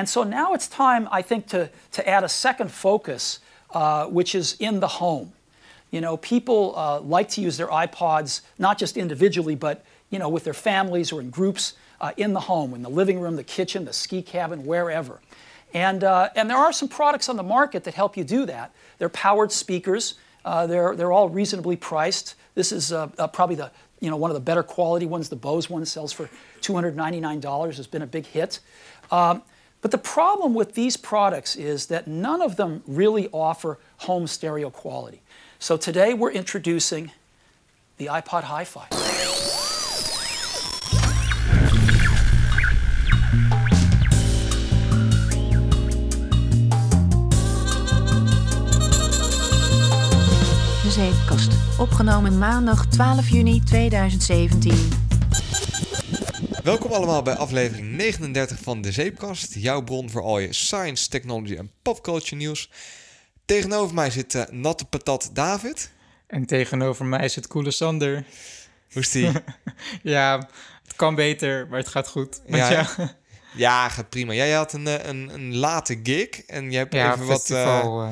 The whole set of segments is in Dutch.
And so now it's time, I think, to, to add a second focus, uh, which is in the home. You know, people uh, like to use their iPods not just individually, but you know, with their families or in groups uh, in the home, in the living room, the kitchen, the ski cabin, wherever. And, uh, and there are some products on the market that help you do that. They're powered speakers. Uh, they're, they're all reasonably priced. This is uh, probably the, you know, one of the better quality ones. The Bose one sells for $299. Has been a big hit. Um, but the problem with these products is that none of them really offer home stereo quality. So today we're introducing the iPod Hi-Fi. Zeepkast. Opgenomen maandag 12 juni 2017. Welkom allemaal bij aflevering 39 van De Zeepkast. Jouw bron voor al je science, technology en popculture nieuws. Tegenover mij zit uh, natte patat David. En tegenover mij zit coole Sander. Hoe is die? ja, het kan beter, maar het gaat goed. Met Ja, jou? ja, gaat prima. Jij had een, eh, een, een late gig en je hebt Ja, even wat eh, eh,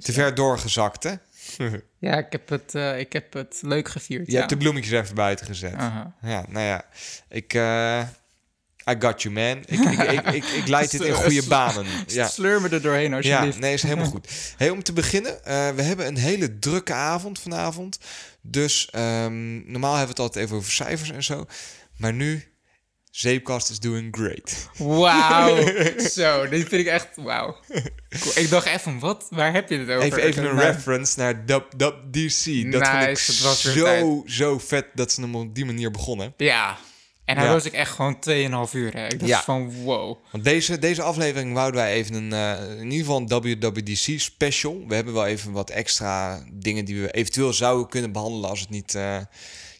te ver doorgezakt, hè? ja, ik heb, het, eh, ik heb het leuk gevierd. Je ja. hebt de bloemetjes even buiten gezet. Ja, nou ja, ik... eh, I got you, man. Ik, ik, ik, ik, ik leid dit in goede banen. Ja. Sleur me er doorheen Ja, alsjeblieft. nee, is helemaal goed. Hey, om te beginnen, eh, we hebben een hele drukke avond vanavond. Dus ehm, normaal hebben we het altijd even over cijfers en zo. Maar nu, Zeepkast is doing great. Wauw. Zo, dit vind ik echt... Wauw. Cool. Ik dacht even, wat? Waar heb je het over? Even, even een Nou, reference naar WWDC. Dat vond ik was zo, tijd. zo vet dat ze hem op die manier begonnen. Ja. En hij Ja. was ik echt gewoon 2,5 uur. Hè. Ik dacht Ja. van, wow. Want deze, deze aflevering wouden wij even een, eh, in ieder geval een WWDC special. We hebben wel even wat extra dingen die we eventueel zouden kunnen behandelen als het niet, eh,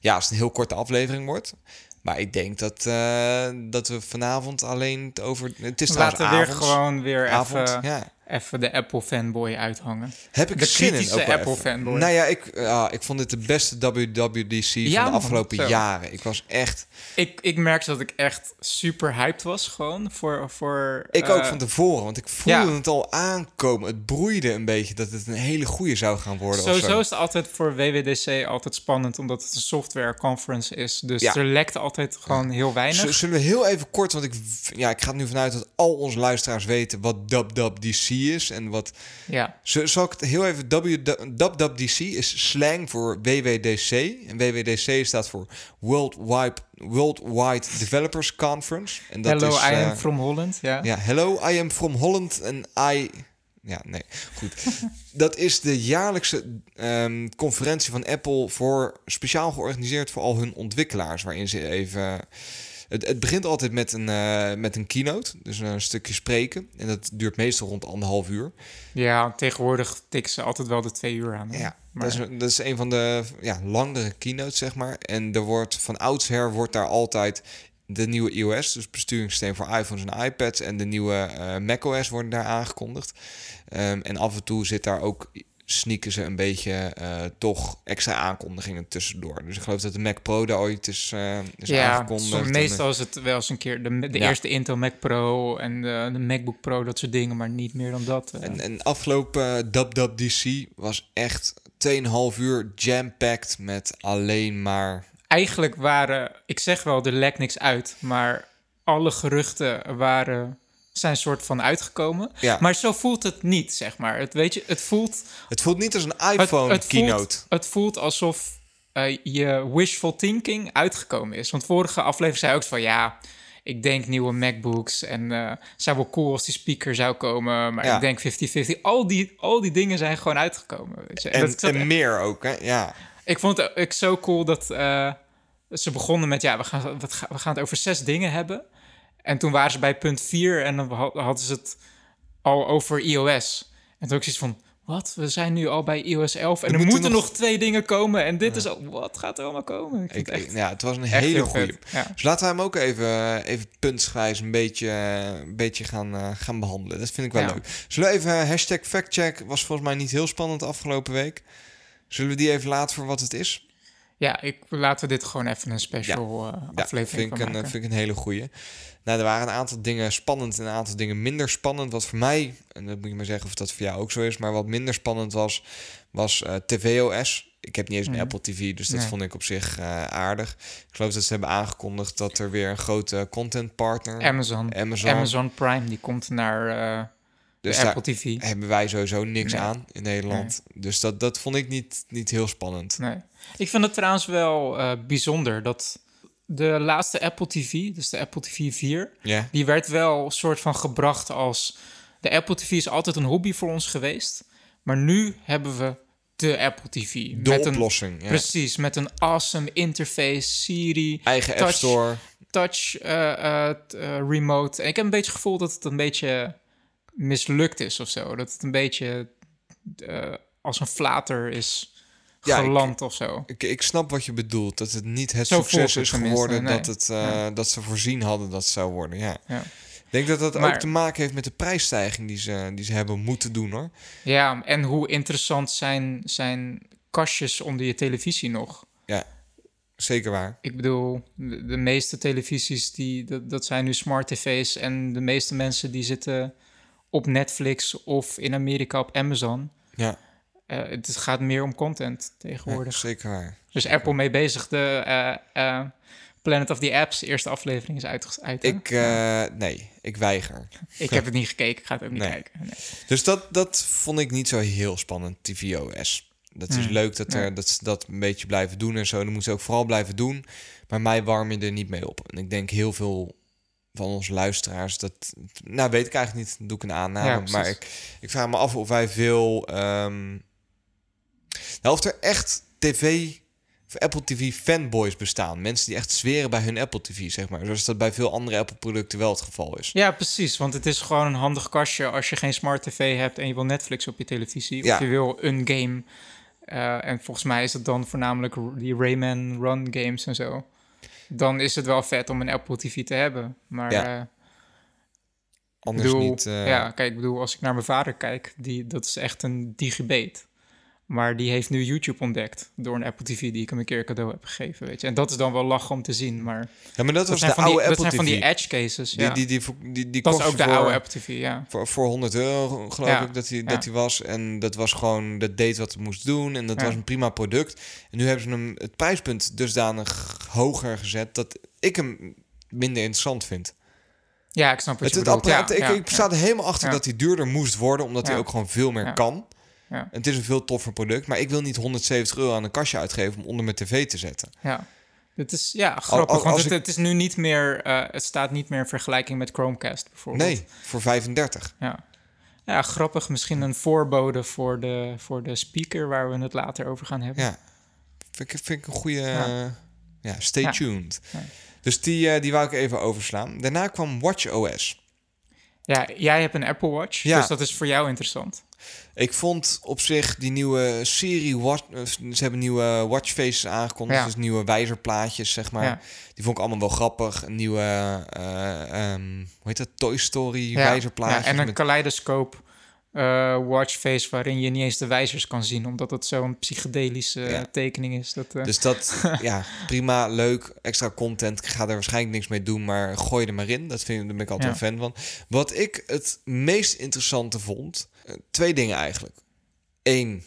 ja, als het een heel korte aflevering wordt. Maar ik denk dat, eh, dat we vanavond alleen het over, het is Laten we weer avonds. gewoon weer avond, even, ja. Even de Apple fanboy uithangen. Heb ik de zin in ook Apple even. fanboy. Nou ja, ik, ik vond dit de beste WWDC Ja, van de afgelopen jaren. Ik was echt, Ik, ik merkte dat ik echt super hyped was gewoon voor... voor ik ook eh, van tevoren, want ik voelde ja. het al aankomen. Het broeide een beetje dat het een hele goede zou gaan worden. Sowieso zo. is het altijd voor WWDC altijd spannend, omdat het een software conference is. Dus Ja. er lekt altijd gewoon heel weinig. Zullen we heel even kort, want ik, ja, ik ga er nu vanuit dat al onze luisteraars weten wat WWDC is en wat. Ja, Zal ik het heel even. WWDC is slang voor WWDC. En WWDC staat voor Worldwide, Worldwide Developers Conference. En dat hello, is, I am eh, from Holland. Ja. Ja, hello, I am from Holland en I... Ja, nee, goed. Dat is de jaarlijkse ehm, conferentie van Apple voor speciaal georganiseerd voor al hun ontwikkelaars, waarin ze even. Het, het begint altijd met een, eh, met een keynote, dus een stukje spreken. En dat duurt meestal rond anderhalf uur. ja, tegenwoordig tikken ze altijd wel de twee uur aan. hè. Ja, Maar- dat, is, een- dat is een van de ja, langere keynotes, zeg maar. En er wordt van oudsher wordt daar altijd de nieuwe iOS, dus besturingssysteem voor iPhones en iPads, en de nieuwe eh, macOS worden daar aangekondigd. Ehm, en af en toe zit daar ook sneaken ze een beetje eh, toch extra aankondigingen tussendoor. Dus ik geloof dat de Mac Pro daar ooit is, eh, is ja, aangekondigd. zo- En, meestal is het wel eens een keer de, de Ja. eerste Intel Mac Pro en de, de MacBook Pro, dat soort dingen, maar niet meer dan dat. eh. En, en afgelopen WWDC was echt 2,5 uur jam-packed met alleen maar Eigenlijk waren, ik zeg wel, er lekt niks uit, maar alle geruchten waren, zijn soort van uitgekomen. Ja. Maar zo voelt het niet, zeg maar. Het, weet je, het voelt... Het voelt niet als een Het, iPhone het keynote. Voelt, het voelt alsof eh, je wishful thinking uitgekomen is. Want vorige aflevering zei ook van ja, ik denk nieuwe MacBooks en eh zou wel cool als die speaker zou komen, maar Ja. ik denk 50-50. Al die, al die dingen zijn gewoon uitgekomen. Weet je. En, dat- en meer ook, hè? Ja. ik vond het ook zo cool dat eh, ze begonnen met ja, we gaan- we gaan het over zes dingen hebben. En toen waren ze bij punt vier en dan ha- hadden ze het al over iOS. En toen ook zoiets van, wat? We zijn nu al bij iOS 11 en Er er, moeten moeten nog- nog... twee dingen komen. En dit is al, wat gaat er allemaal komen? Ik Ik, echt, ja, het was een hele goede. Ja. Dus laten we hem ook even, even puntsgewijs een beetje, een beetje gaan, eh, gaan behandelen. Dat vind ik wel Ja. leuk. Zullen we even hashtag factcheck, was volgens mij niet heel spannend afgelopen week. Zullen we die even laten voor wat het is? Ja, ik, laten we dit gewoon even een special eh, Ja, aflevering vind ik, een, vind ik een hele goeie. Nou, er waren een aantal dingen spannend en een aantal dingen minder spannend. Wat voor mij, en dat moet je maar zeggen of dat voor jou ook zo is, maar wat minder spannend was, was eh, tvOS. Ik heb niet eens een Mhm. Apple TV, dus dat Nee. vond ik op zich eh, aardig. Ik geloof dat ze hebben aangekondigd dat er weer een grote content partner, Amazon. Amazon, Amazon Prime, die komt naar eh, dus de daar Apple TV. hebben wij sowieso niks Nee. aan in Nederland. Dus dat, dat vond ik niet, niet heel spannend. Nee. Ik vind het trouwens wel eh, bijzonder dat de laatste Apple TV, dus de Apple TV 4, Ja, die werd wel soort van gebracht als... De Apple TV is altijd een hobby voor ons geweest, maar nu hebben we de Apple TV. de met een, oplossing. Ja. Precies, met een awesome interface, Siri, Eigen App Store. touch eh, eh, remote. En ik heb een beetje het gevoel dat het een beetje mislukt is of zo. Dat het een beetje eh, als een flater is Ja, ik- geland of zo. Ik, ik snap wat je bedoelt. Dat het niet het Zo succes is geworden nee. dat, het, eh, dat ze voorzien hadden dat het zou worden. Ja. Ja. Ik denk dat dat ook te maken heeft met de prijsstijging die ze, die ze hebben moeten doen hoor. Ja, en hoe interessant zijn, zijn kastjes onder je televisie nog? Zeker waar. Ik bedoel, de, de meeste televisies, die, dat, dat zijn nu smart tv's. En de meeste mensen die zitten op Netflix of in Amerika op Amazon. Ja, Eh, het gaat meer om content ja, tegenwoordig. zeker waar. Dus Apple mee bezig. De eh, eh, Planet of the Apps, eerste aflevering is uit. Ik, nee, ik weiger. ik heb het niet gekeken, ik ga het ook niet Nee. kijken. Nee. Dus dat, dat vond ik niet zo heel spannend, tvOS. Dat is Hmm. leuk dat, er, Ja. dat ze dat een beetje blijven doen en zo. Dat moeten ze ook vooral blijven doen. Maar mij warm je er niet mee op. En ik denk heel veel van onze luisteraars, dat... Nou, weet ik eigenlijk niet. Doe ik een aanname. Ja, maar ik, ik vraag me af of wij veel... ehm, nou, of er echt tv... Of Apple TV fanboys bestaan. Mensen die echt zweren bij hun Apple TV, zeg maar. Zoals dat bij veel andere Apple producten wel het geval is. Ja, precies. Want het is gewoon een handig kastje als je geen smart tv hebt en je wil Netflix op je televisie. Ja. Of je wil een game. Eh, en volgens mij is het dan voornamelijk die Rayman Run games en zo. Dan is het wel vet om een Apple TV te hebben. Maar Ja. eh, Anders bedoel, niet... eh, Ja, kijk, ik bedoel, als ik naar mijn vader kijk, die, dat is echt een digibate. Maar die heeft nu YouTube ontdekt door een Apple TV die ik hem een keer cadeau heb gegeven, weet je. En dat is dan wel lachen om te zien, maar Ja, maar dat, was de van die, oude dat Apple zijn van TV. die edge cases, Die, ja. die, die, die, dat is ook de voor, oude Apple TV, ja. Voor, voor 100 euro, geloof ik, dat hij dat die was. En dat was gewoon, dat deed wat het moest doen. En dat was een prima product. En nu hebben ze hem het prijspunt dusdanig hoger gezet... dat ik hem minder interessant vind. Ja, ik snap wat Het, je het bedoelt. apparaat, ja, ik, ja, ik sta er helemaal achter dat hij duurder moest worden... omdat hij ook gewoon veel meer kan. Ja. Het is een veel toffer product. Maar ik wil niet 170 euro aan een kastje uitgeven... om onder mijn tv te zetten. Ja. Het is ja, grappig, want het, ik- het is nu niet meer... eh, het staat niet meer in vergelijking met Chromecast bijvoorbeeld. Nee, voor 35. Ja. ja, grappig. Misschien een voorbode voor de, voor de speaker... waar we het later over gaan hebben. Ja, vind ik, vind ik een goede... Ja. Ja, stay Ja. tuned. Ja. Dus die, eh, die wou ik even overslaan. Daarna kwam WatchOS. Ja, jij hebt een Apple Watch, dus dat is voor jou interessant. Ik vond op zich die nieuwe serie... Watch, eh, ze hebben nieuwe watchfaces aangekondigd. Ja. Dus nieuwe wijzerplaatjes, zeg maar. Ja. Die vond ik allemaal wel grappig. Een nieuwe, eh, ehm, hoe heet dat? Toy Story ja, en een met- kaleidoscoop eh, watchface waarin je niet eens de wijzers kan zien, omdat het zo'n psychedelische Ja. tekening is. Dat, eh, Dus dat, ja, prima, leuk, extra content. Ik ga er waarschijnlijk niks mee doen, maar gooi er maar in. Dat vind, daar ben ik altijd Ja. een fan van. Wat ik het meest interessante vond, eh, twee dingen eigenlijk. Eén,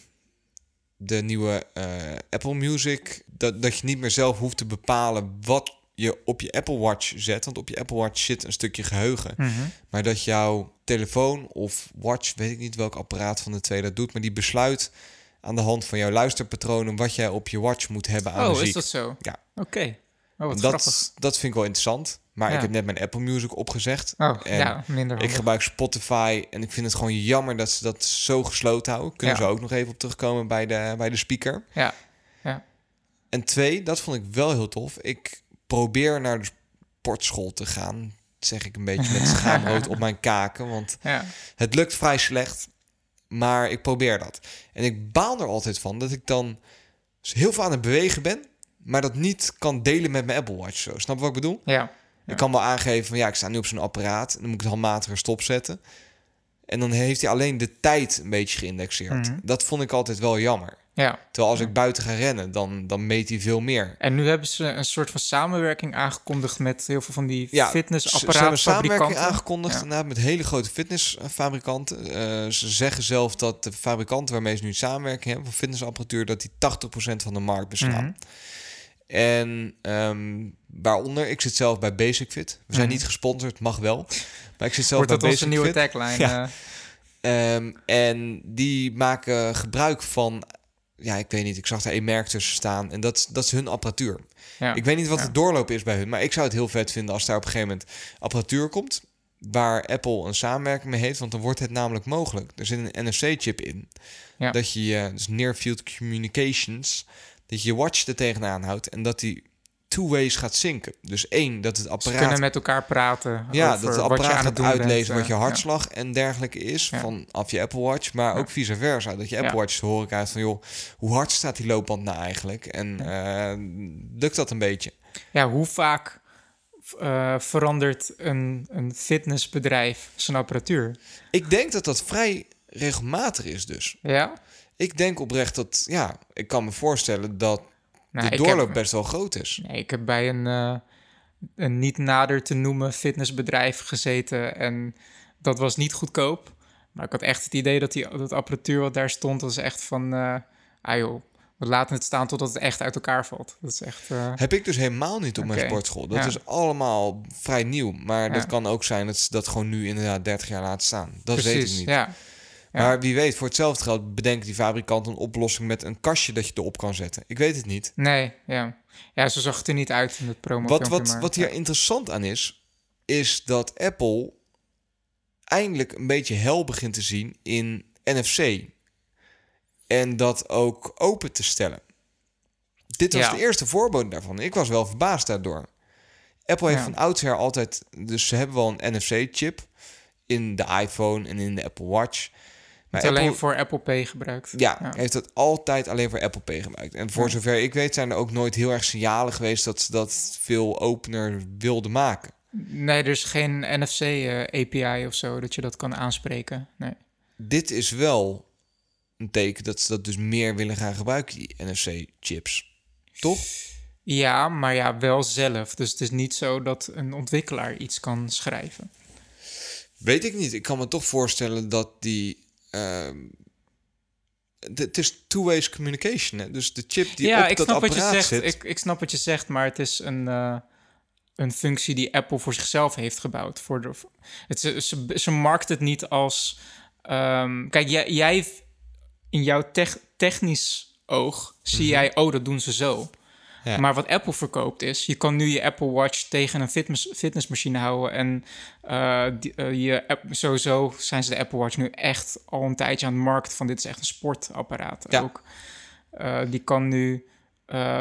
de nieuwe eh, Apple Music. Dat, dat je niet meer zelf hoeft te bepalen wat je op je Apple Watch zet. Want op je Apple Watch zit een stukje geheugen. mhm. Maar dat jouw telefoon of watch, weet ik niet welk apparaat van de twee dat doet, maar die besluit aan de hand van jouw luisterpatronen wat jij op je watch moet hebben aan Oh, muziek. is dat zo? Ja. Oké. Oh, wat grappig. dat, dat vind ik wel interessant. Maar Ja. ik heb net mijn Apple Music opgezegd. Oh, en ja, minder Ik gebruik Spotify en ik vind het gewoon jammer dat ze dat zo gesloten houden. Kunnen Ja. ze ook nog even op terugkomen bij de, bij de speaker. Ja, ja. En twee, dat vond ik wel heel tof. Ik probeer naar de sportschool te gaan. Dat zeg ik een beetje met schaamrood op mijn kaken. Want ja. het lukt vrij slecht, maar ik probeer dat. En ik baal er altijd van dat ik dan heel veel aan het bewegen ben, maar dat niet kan delen met mijn Apple Watch. Zo. Snap wat ik bedoel? ja. Ja. Ik kan wel aangeven van ja, ik sta nu op zo'n apparaat en dan moet ik het handmatiger stopzetten. En dan heeft hij alleen de tijd een beetje geïndexeerd. Mhm. Dat vond ik altijd wel jammer. Ja. Terwijl als ik buiten ga rennen, dan, dan meet hij veel meer. En nu hebben ze een soort van samenwerking aangekondigd met heel veel van die Ja, ze, ze hebben fitnessapparaatfabrikanten. samenwerking aangekondigd Ja. met hele grote fitnessfabrikanten. Eh, ze zeggen zelf dat de fabrikanten waarmee ze nu samenwerking hebben van fitnessapparatuur, dat die 80% van de markt beslaan. Mhm. En ehm, waaronder, ik zit zelf bij Basic Fit. We zijn Mhm. niet gesponsord, mag wel. Maar ik zit zelf Wordt dat bij onze Basic nieuwe Fit. tagline? Ja. eh? Ehm, en die maken gebruik van, ja, ik weet niet, ik zag er een merk tussen staan. En dat, dat is hun apparatuur. ja. Ik weet niet wat Ja. de doorloop is bij hun, maar ik zou het heel vet vinden als daar op een gegeven moment apparatuur komt. Waar Apple een samenwerking mee heeft, want dan wordt het namelijk mogelijk. Er zit een NFC-chip in. Ja. Dat je, je- dus Near Field Communications, dat je je watch er tegenaan houdt en dat die two ways gaat zinken. Dus één, dat het Ze apparaat kunnen met elkaar praten ja, over dat het apparaat het gaat uitlezen bent, wat je hartslag en dergelijke is Ja. vanaf je Apple Watch, maar Ja. ook vice versa. Dat je Apple. Watch te horen krijgt van joh, hoe hard staat die loopband nou eigenlijk? En eh, lukt dat een beetje? Ja, hoe vaak eh, verandert een, een fitnessbedrijf zijn apparatuur? Ik denk dat dat vrij regelmatig is dus. Ja? Ik denk oprecht dat, ja, ik kan me voorstellen dat de ik doorloop heb- best wel groot is. Nee, ik heb bij een, eh, een niet nader te noemen fitnessbedrijf gezeten en dat was niet goedkoop. Maar ik had echt het idee dat die dat apparatuur wat daar stond, was echt van, eh ah joh, we laten het staan totdat het echt uit elkaar valt. Dat is echt, eh, Heb ik dus helemaal niet op mijn sportschool. Dat ja. is allemaal vrij nieuw. Maar dat kan ook zijn dat ze dat gewoon nu inderdaad 30 jaar laten staan. Dat weet ik niet. Ja. Maar wie weet, voor hetzelfde geld bedenken die fabrikanten een oplossing met een kastje dat je erop kan zetten. Ik weet het niet. Nee, ja. Ja, zo zag het er niet uit in het promo Wat, wat, wat hier interessant aan is, is dat Apple eindelijk een beetje hel begint te zien in NFC. En dat ook open te stellen. Dit was Ja. de eerste voorbode daarvan. Ik was wel verbaasd daardoor. Apple heeft Ja. van oudsher altijd... Dus ze hebben wel een NFC-chip in de iPhone en in de Apple Watch. Maar Het alleen voor Apple Pay gebruikt. ja, heeft het altijd alleen voor Apple Pay gebruikt. En voor Ja. zover ik weet zijn er ook nooit heel erg signalen geweest dat ze dat veel opener wilden maken. Nee, er is geen NFC-API of zo dat je dat kan aanspreken. Nee. Dit is wel een teken dat ze dat dus meer willen gaan gebruiken, die NFC-chips. Toch? Ja, maar ja, wel zelf. Dus het is niet zo dat een ontwikkelaar iets kan schrijven. Weet ik niet. Ik kan me toch voorstellen dat die... ehm, het is two-ways communication. Hè? Dus de chip die ja, op ik dat snap wat je apparaat zegt. zit... Ik, ik snap wat je zegt, maar het is een, eh, een functie die Apple voor zichzelf heeft gebouwd. Voor de, het, ze, ze, ze markt het niet als. ehm, kijk, jij, jij in jouw tech- technisch oog zie jij, oh, dat doen ze zo. Ja. Maar wat Apple verkoopt is, je kan nu je Apple Watch tegen een fitness, fitnessmachine houden. En eh, die, eh, je app, sowieso zijn ze de Apple Watch nu echt al een tijdje aan het markt van dit is echt een sportapparaat Ja. ook. Eh, die kan nu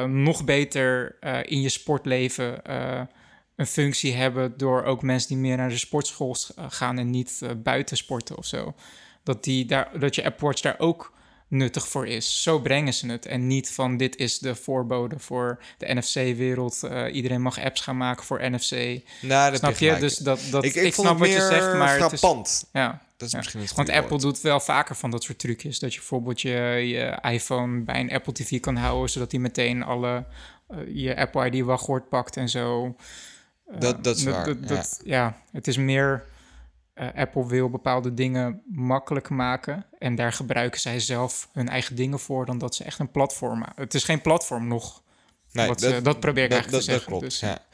nog beter in je sportleven een functie hebben door ook mensen die meer naar de sportschool gaan en niet buiten sporten of zo. Dat, die daar, dat je Apple Watch daar ook nuttig voor is. Zo brengen ze het. En niet van dit is de voorbode voor de NFC-wereld. Eh, iedereen mag apps gaan maken voor NFC. nou, dat Snap je? Dus dat, dat, ik, ik, snap wat je zegt, maar het is, ja, Dat is Ja. misschien het want Apple woord. doet wel vaker van dat soort trucjes. Dat je bijvoorbeeld je, je iPhone bij een Apple TV kan houden, zodat hij meteen alle eh, je Apple ID wachtwoord pakt en zo. Eh, Dat- dat is waar, Dat, dat- ja. het is meer. Eh, Apple wil bepaalde dingen makkelijk maken. En daar gebruiken zij zelf hun eigen dingen voor, dan dat ze echt een platform maken. Het is geen platform nog. Nee, wat ze- dat probeer ik dat, eigenlijk dat, te dat zeggen, klopt, dus- ja.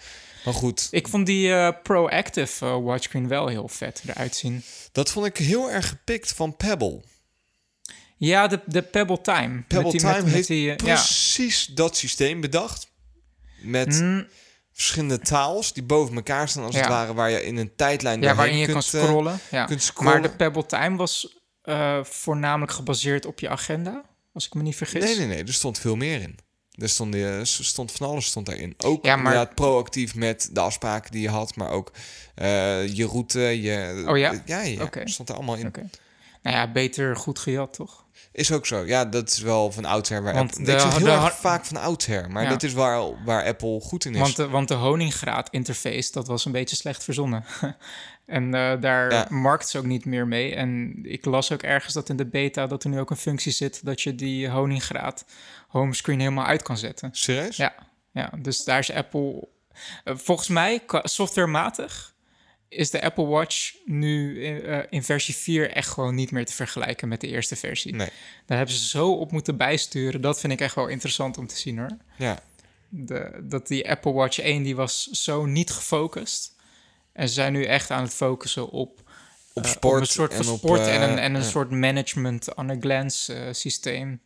Maar goed, Ik vond die eh, Proactive eh, watchscreen wel heel vet eruit zien. dat vond ik heel erg gepikt van Pebble. Ja, de, de Pebble Time. Pebble met die, Time met, met heeft die, ja. precies dat systeem bedacht. Met Mm, verschillende taals die boven elkaar staan, als Ja. het ware, waar je in een tijdlijn ja, waarin je kan kunt, eh, scrollen. ja. kunt scrollen. Maar de Pebble Time was eh, voornamelijk gebaseerd op je agenda, als ik me niet vergis. Nee, nee, nee, er stond veel meer in. Er stond, eh, er stond van alles stond daarin. Ook Ja, maar- inderdaad proactief met de afspraken die je had, maar ook eh, je route. Je, Oh ja? Ja, stond er allemaal in. Oké. Nou ja, beter goed gejat, toch? Is ook zo. Ja, dat is wel van oudsher waar Want Apple... de- ik zeg heel de erg har- vaak van oudsher, maar Ja. dat is waar, waar Apple goed in is. Want de, want de honingraad interface, dat was een beetje slecht verzonnen. En eh, daar Ja. markt ze ook niet meer mee. En ik las ook ergens dat in de beta dat er nu ook een functie zit dat je die honingraad homescreen helemaal uit kan zetten. Serieus? Ja, ja dus daar is Apple. eh, volgens mij, softwarematig, is de Apple Watch nu in, eh, in versie 4 echt gewoon niet meer te vergelijken met de eerste versie. Nee. Daar hebben ze zo op moeten bijsturen. Dat vind ik echt wel interessant om te zien hoor. Ja. De, dat die Apple Watch 1 die was zo niet gefocust. En ze zijn nu echt aan het focussen op, Op eh, sport. een soort van en op, sport en eh, een, en een ja. soort management on a glance systeem.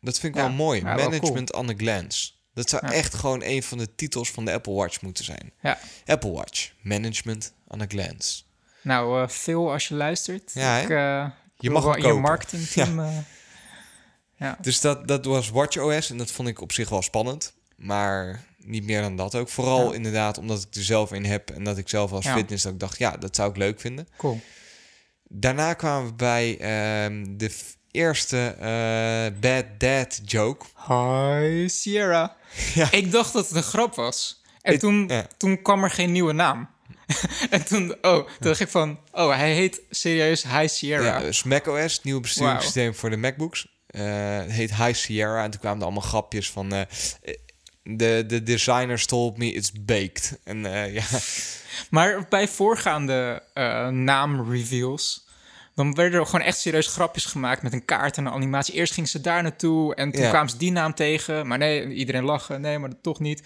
Dat vind ik Ja. wel mooi. Ja, wel Management on a glance. Dat zou Ja. echt gewoon een van de titels van de Apple Watch moeten zijn. Ja. Apple Watch. Management on a glance. Nou, eh, Phil, als je luistert, Ja, ik, eh, Je mag wel in je marketingteam. eh, ja. Dus dat, dat was WatchOS en dat vond ik op zich wel spannend. Maar niet meer dan dat ook. Vooral Ja. inderdaad omdat ik er zelf in heb en dat ik zelf als Ja. fitness dat ik dacht, ja, dat zou ik leuk vinden. Cool. Daarna kwamen we bij ehm, de eerste eh, Bad Dad joke. Hi, Sierra. Ja. Ik dacht dat het een grap was. En toen, ja. toen kwam er geen nieuwe naam. en toen, oh, toen dacht ik van, oh, hij heet serieus Hi Sierra. Ja, dus macOS, het nieuwe besturingssysteem voor de MacBooks. Eh, het heet High Sierra. En toen kwamen er allemaal grapjes van... eh, de, de designers told me it's baked. En eh, ja, Maar bij voorgaande eh naamreveals... dan werden er gewoon echt serieus grapjes gemaakt... met een kaart en een animatie. Eerst ging ze daar naartoe en toen Ja. kwamen ze die naam tegen. Maar nee, iedereen lachen. Nee, maar toch niet.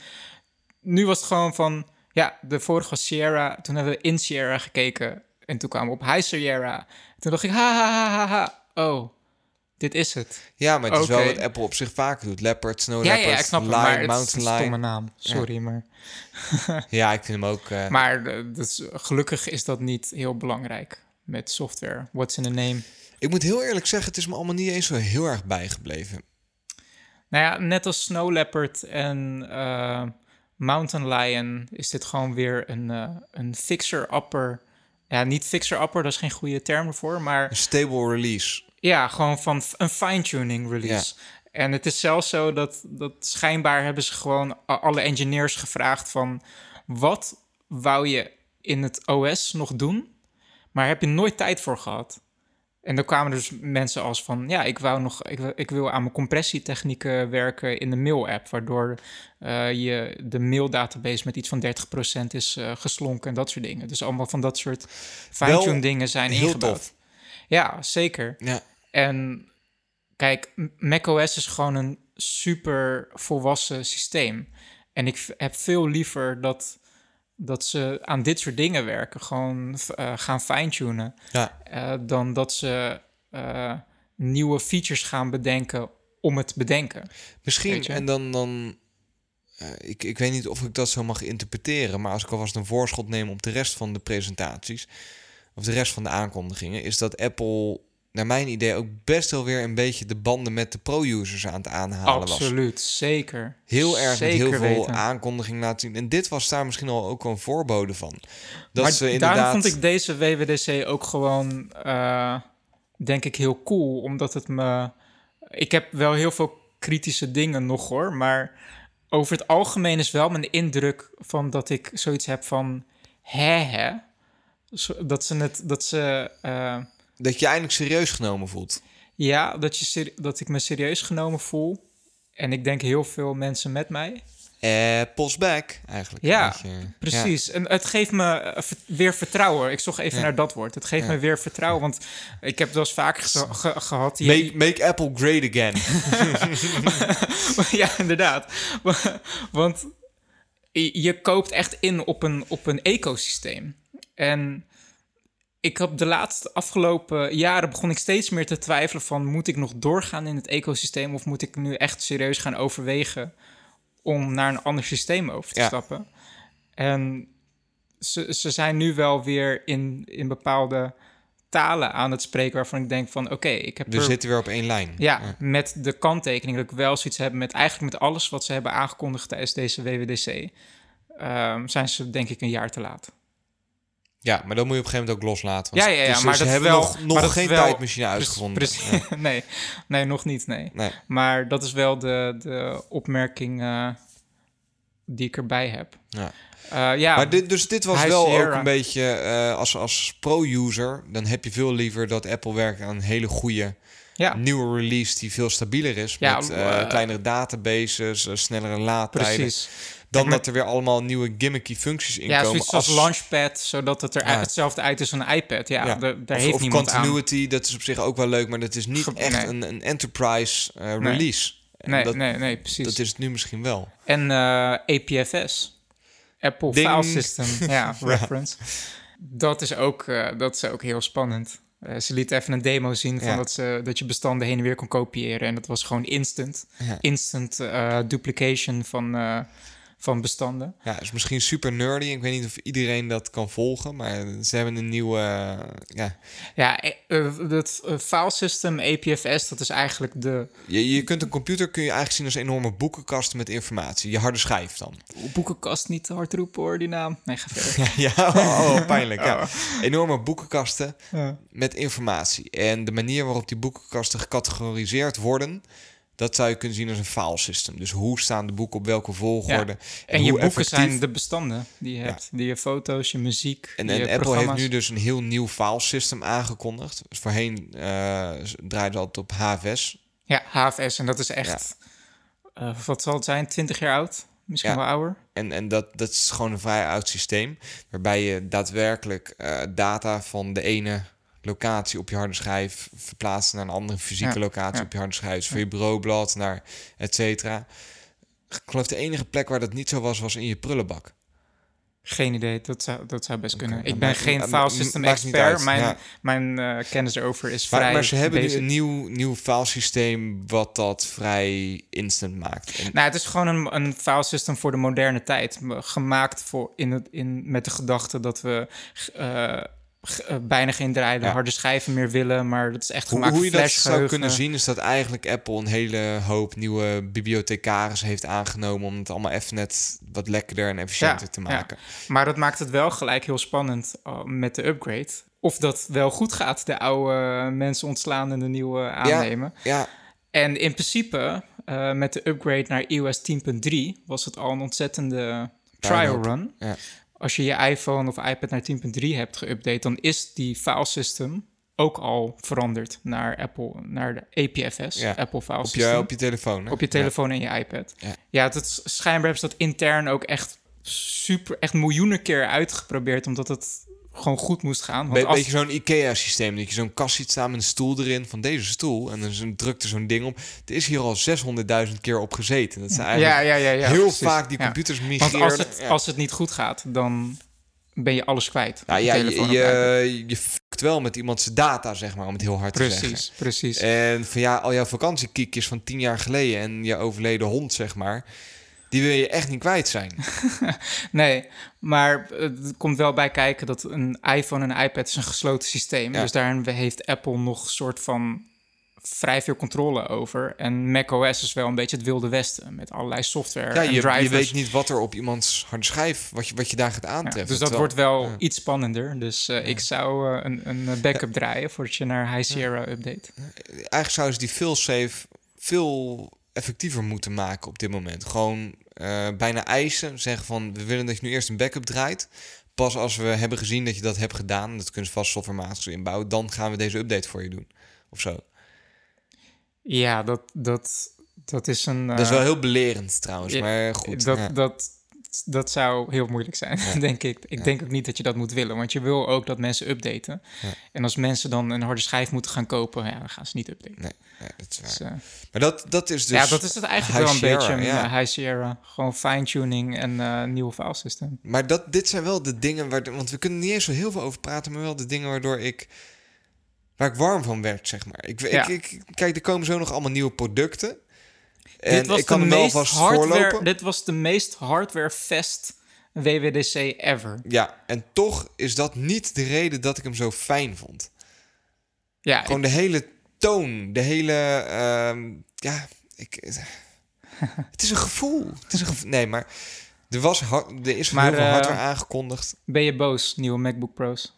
Nu was het gewoon van... Ja, de vorige was Sierra. Toen hebben we in Sierra gekeken. En toen kwamen we op High Sierra. Toen dacht ik, ha, ha, ha, ha, ha. Oh, dit is het. ja, maar het is wel wat Apple op zich vaker doet. Leopard, Snow Leopard, ja, ik snap Lion, maar het is Mountain een stomme Lion. naam. Sorry, maar... Ja, ik vind hem ook... eh, Maar eh, is- gelukkig is dat niet heel belangrijk met software. What's in the name? Ik moet heel eerlijk zeggen, het is me allemaal niet eens zo heel erg bijgebleven. Nou ja, net als Snow Leopard en eh, Mountain Lion is dit gewoon weer een, eh, een fixer-upper. Ja, niet fixer-upper, dat is geen goede term ervoor, maar Een stable release. ja, gewoon van een fine-tuning release. En het is zelfs zo dat, dat schijnbaar hebben ze gewoon alle engineers gevraagd van... wat wou je in het OS nog doen, maar heb je nooit tijd voor gehad? En dan kwamen dus mensen als van... ja, ik, wou nog, ik, wil- ik wil aan mijn compressietechnieken werken in de mail-app... waardoor eh, je de maildatabase met iets van 30% is eh, geslonken en dat soort dingen. Dus allemaal van dat soort fine-tune dingen zijn Heel ingebouwd. tof. Ja, zeker. Ja, En kijk, macOS is gewoon een super volwassen systeem. En ik heb veel liever dat, dat ze aan dit soort dingen werken, gewoon eh, gaan fine-tunen, ja. eh, dan dat ze eh, nieuwe features gaan bedenken om het bedenken. Misschien, en dan... dan ik, ik weet niet of ik dat zo mag interpreteren, maar als ik alvast een voorschot neem op de rest van de presentaties, of de rest van de aankondigingen, is dat Apple, naar mijn idee, ook best wel weer een beetje de banden met de pro-users aan het aanhalen was. Absoluut, zeker. Heel erg met heel veel weten. aankondigingen laten zien. En dit was daar misschien al ook wel een voorbode van. Dat maar ze inderdaad... daarom vond ik deze WWDC ook gewoon, eh, denk ik, heel cool. Omdat het me... Ik heb wel heel veel kritische dingen nog hoor. Maar over het algemeen is wel mijn indruk van dat ik zoiets heb van... Hè, hè? Dat ze het... Dat ze... eh, Dat je eindelijk serieus genomen voelt. ja, dat, je dat ik me serieus genomen voel. En ik denk heel veel mensen met mij. Eh, back, eigenlijk. Ja. Precies. En het geeft me eh, weer vertrouwen. Ik zocht even Ja. naar dat woord. Het geeft Ja. me weer vertrouwen. Want ik heb het wel eens vaker ge- ge- gehad. Je- Make, make Apple great again. ja, inderdaad. Want je je koopt echt in op een, op een ecosysteem. En ik heb de laatste afgelopen jaren begon ik steeds meer te twijfelen van... moet ik nog doorgaan in het ecosysteem... of moet ik nu echt serieus gaan overwegen... om naar een ander systeem over te Ja. stappen? En ze, ze zijn nu wel weer in, in bepaalde talen aan het spreken... waarvan ik denk van oké, ik heb We er zitten weer op één lijn. ja, met de kanttekening dat ik wel zoiets heb met eigenlijk met alles wat ze hebben aangekondigd tijdens deze WWDC. ehm, zijn ze denk ik een jaar te laat. Ja, maar dan moet je op een gegeven moment ook loslaten. Ja, ja, ja, dus maar ze dat hebben wel- nog, nog geen wel- tijdmachine uitgevonden. precies- nee, nee, nog niet, nee. Nee. Maar dat is wel de, de opmerking eh, die ik erbij heb. Ja. Eh, ja, Maar dit, dus dit was High wel ook een beetje, eh, als, als pro-user, dan heb je veel liever dat Apple werkt aan een hele goede ja. nieuwe release die veel stabieler is. Ja, met kleinere databases, snellere laadtijden. precies. Dan dat er weer allemaal nieuwe gimmicky functies in Ja, komen. als Launchpad, zodat het er Ja. hetzelfde uit is als een iPad. Ja, Ja. daar- of, heeft of niemand aan. continuity, dat is op zich ook wel leuk, maar dat is niet Ge- echt nee. een, een enterprise eh, Nee. release. En Nee, dat, nee, nee, precies. dat is het nu misschien wel. En eh, APFS. Apple Ding. File System. ja, reference. Dat is ook, eh, dat is ook heel spannend. Ze liet even een demo zien van Ja. dat, ze, dat je bestanden heen en weer kon kopiëren. En dat was gewoon instant. Ja. Instant duplication van, van bestanden. Ja, is misschien super nerdy. Ik weet niet of iedereen dat kan volgen, maar ze hebben een nieuwe... eh, ja, Ja, eh, eh, dat file system APFS, dat is eigenlijk de je, je kunt een computer kun je eigenlijk zien als een enorme boekenkast met informatie. Je harde schijf dan. boekenkast niet te hard roepen hoor, die naam. Nee, ga verder. ja, oh, oh, pijnlijk. Ja. Enorme boekenkasten Ja. met informatie. En de manier waarop die boekenkasten gecategoriseerd worden... dat zou je kunnen zien als een file system. Dus hoe staan de boeken op welke volgorde? En je boeken effectief- zijn de bestanden die je hebt. Die je foto's, je muziek, En, je en Apple heeft nu dus een heel nieuw file system aangekondigd. Dus voorheen eh draaide ze altijd op HFS. Ja, HFS. En dat is echt... eh, wat zal het zijn? 20 jaar oud? Misschien Ja. wel ouder? En, en dat, dat is gewoon een vrij oud systeem. Waarbij je daadwerkelijk eh, data van de ene locatie op je harde schijf verplaatst naar een andere fysieke Ja, locatie ja. op je harde schijf. Dus voor je bureaublad naar et cetera. Ik geloof de enige plek waar dat niet zo was, was in je prullenbak. Geen idee. Dat zou, dat zou best kunnen. Ik ben maakt- geen file system expert. Mijn, ja. mijn eh, kennis erover is Maar, vrij maar ze hebben nu een nieuw, nieuw filesysteem wat dat vrij instant maakt. En, Nou, het is gewoon een, een file system voor de moderne tijd. Gemaakt voor in het, in, met de gedachte dat we eh, bijna geen draaide Ja. harde schijven meer willen. Maar dat is echt Hoe, gemaakt hoe je voor dat zou kunnen zien is dat eigenlijk Apple een hele hoop nieuwe bibliothecaris heeft aangenomen om het allemaal even net wat lekkerder en efficiënter Ja, te ja. maken. Maar dat maakt het wel gelijk heel spannend uh, met de upgrade. Of dat wel goed gaat, de oude mensen ontslaan en de nieuwe aannemen. Ja, En in principe, uh, met de upgrade naar iOS 10.3 was het al een ontzettende trial run. Ja. Als je je iPhone of iPad naar 10.3 hebt geüpdate, dan is die file system ook al veranderd naar Apple, naar de APFS, Ja, Apple File op System. je, op je telefoon. Hè? Op je telefoon en je iPad. Ja. Ja, dat is, schijnbaar hebben ze dat intern ook echt super, echt miljoenen keer uitgeprobeerd, omdat het gewoon goed moest gaan. Be Want als, Beetje zo'n IKEA-systeem. Dat je zo'n kast ziet staan met een stoel erin van deze stoel. En dan drukt er zo'n ding op. Er is hier al 600.000 keer op gezeten. Dat zijn eigenlijk ja, ja, ja, ja, heel precies. vaak die Ja. computers Want migreerden. als het, ja. als het niet goed gaat, dan ben je alles kwijt. Nou ja, je, je, je fuckt wel met iemand zijn data, zeg maar, om het heel hard te zeggen. Precies, precies. En van ja, al jouw vakantiekiekjes van tien jaar geleden en je overleden hond, zeg maar, die wil je echt niet kwijt zijn. Nee, maar het komt wel bij kijken dat een iPhone en een iPad is een gesloten systeem. Ja. Dus daarin heeft Apple nog een soort van vrij veel controle over. En macOS is wel een beetje het wilde westen met allerlei software Ja, en je, drivers. je weet niet wat er op iemands harde schijf, wat je, wat je daar gaat Ja, aantreffen. dus dat Terwijl- wordt wel ja. iets spannender. Dus eh, ik zou eh, een, een backup draaien voordat je naar High Sierra update. Eigenlijk zouden ze die failsafe veel effectiever moeten maken op dit moment. Gewoon eh, bijna eisen, zeggen van we willen dat je nu eerst een backup draait. Pas als we hebben gezien dat je dat hebt gedaan, dat ze vast softwarematig inbouwen, dan gaan we deze update voor je doen. Of zo. Ja, dat, dat, dat is een... dat is eh, wel heel belerend trouwens, ja, maar goed. Dat, ja. dat, dat zou heel moeilijk zijn, denk ik. Ik denk ook niet dat je dat moet willen, want je wil ook dat mensen updaten. Ja. En als mensen dan een harde schijf moeten gaan kopen, ja, dan gaan ze niet updaten. Nee, nee, dat is waar. Dus, eh, Maar dat, dat is dus... ja, dat is het eigenlijk wel een Sierra, beetje. ja. Ja. High Sierra, gewoon fine-tuning en eh nieuwe file system. Maar dat, dit zijn wel de dingen waar... Want we kunnen niet eens zo heel veel over praten, maar wel de dingen waardoor ik... Waar ik warm van werd, zeg maar. Ik, ik, ik, kijk, er komen zo nog allemaal nieuwe producten. En dit was ik kan de hem wel meest vast hardware, voorlopen. Dit was de meest hardware-fest WWDC ever. Ja, en toch is dat niet de reden dat ik hem zo fijn vond. Ja, Gewoon de hele toon, de hele... ehm, ja, ik... Het is een gevoel. Het is een gevoel. Nee, maar... Er, was, har- er is Maar, heel veel eh, hardware aangekondigd. ben je boos, nieuwe MacBook Pro's?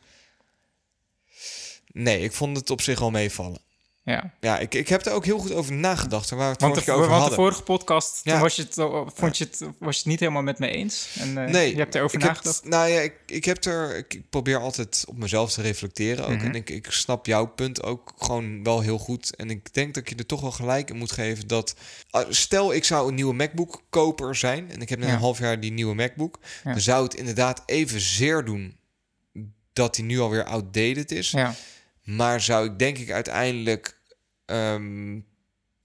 Nee, ik vond het op zich al meevallen. Ja. Ja, ik, ik heb er ook heel goed over nagedacht. Waar we het Want, de, over want de vorige podcast, Ja. was je, het, vond je het, was je het niet helemaal met me eens. En eh, Nee, je hebt erover ik heb- nagedacht. nou ja, ik, ik heb er. Ik, probeer altijd op mezelf te reflecteren ook. Mhm. En ik, ik snap jouw punt ook gewoon wel heel goed. En ik denk dat je er toch wel gelijk in moet geven dat. ah, Stel, ik zou een nieuwe MacBook koper zijn. En ik heb net Ja. een half jaar die nieuwe MacBook. Ja. Dan zou het inderdaad even zeer doen dat die nu alweer outdated is. Ja. Maar zou ik denk ik uiteindelijk ehm,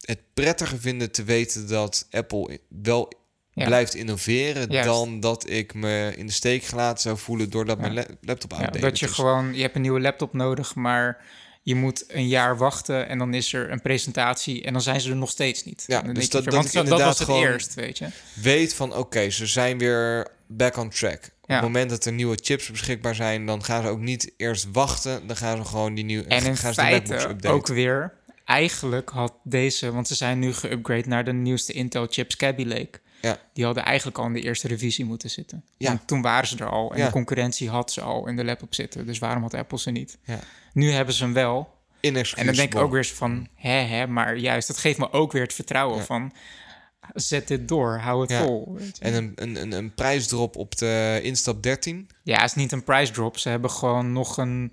het prettiger vinden te weten dat Apple wel Ja. blijft innoveren Juist. dan dat ik me in de steek gelaten zou voelen doordat Ja. mijn la- laptop Ja, outdated dat je is. gewoon, je hebt een nieuwe laptop nodig, maar je moet een jaar wachten en dan is er een presentatie en dan zijn ze er nog steeds niet. Ja, dus dat- dat want ik dat was het eerst, weet je. Weet van oké, ze zijn weer back on track. Op Ja. het moment dat er nieuwe chips beschikbaar zijn, dan gaan ze ook niet eerst wachten. Dan gaan ze gewoon die nieuwe En in gaan ze de feite ook weer, eigenlijk had deze, want ze zijn nu geüpgrade naar de nieuwste Intel chips Kaby Lake. Ja. Die hadden eigenlijk al in de eerste revisie moeten zitten. Ja. Want toen waren ze er al en Ja. de concurrentie had ze al in de laptop zitten. Dus waarom had Apple ze niet? Ja. Nu hebben ze hem wel. En dan denk ik ook weer van, hè, hè, maar juist, dat geeft me ook weer het vertrouwen Ja. van, zet dit door, hou het Ja. vol. En een, een, een, een prijsdrop op de instap 13. Ja, het is niet een price drop. Ze hebben gewoon nog een,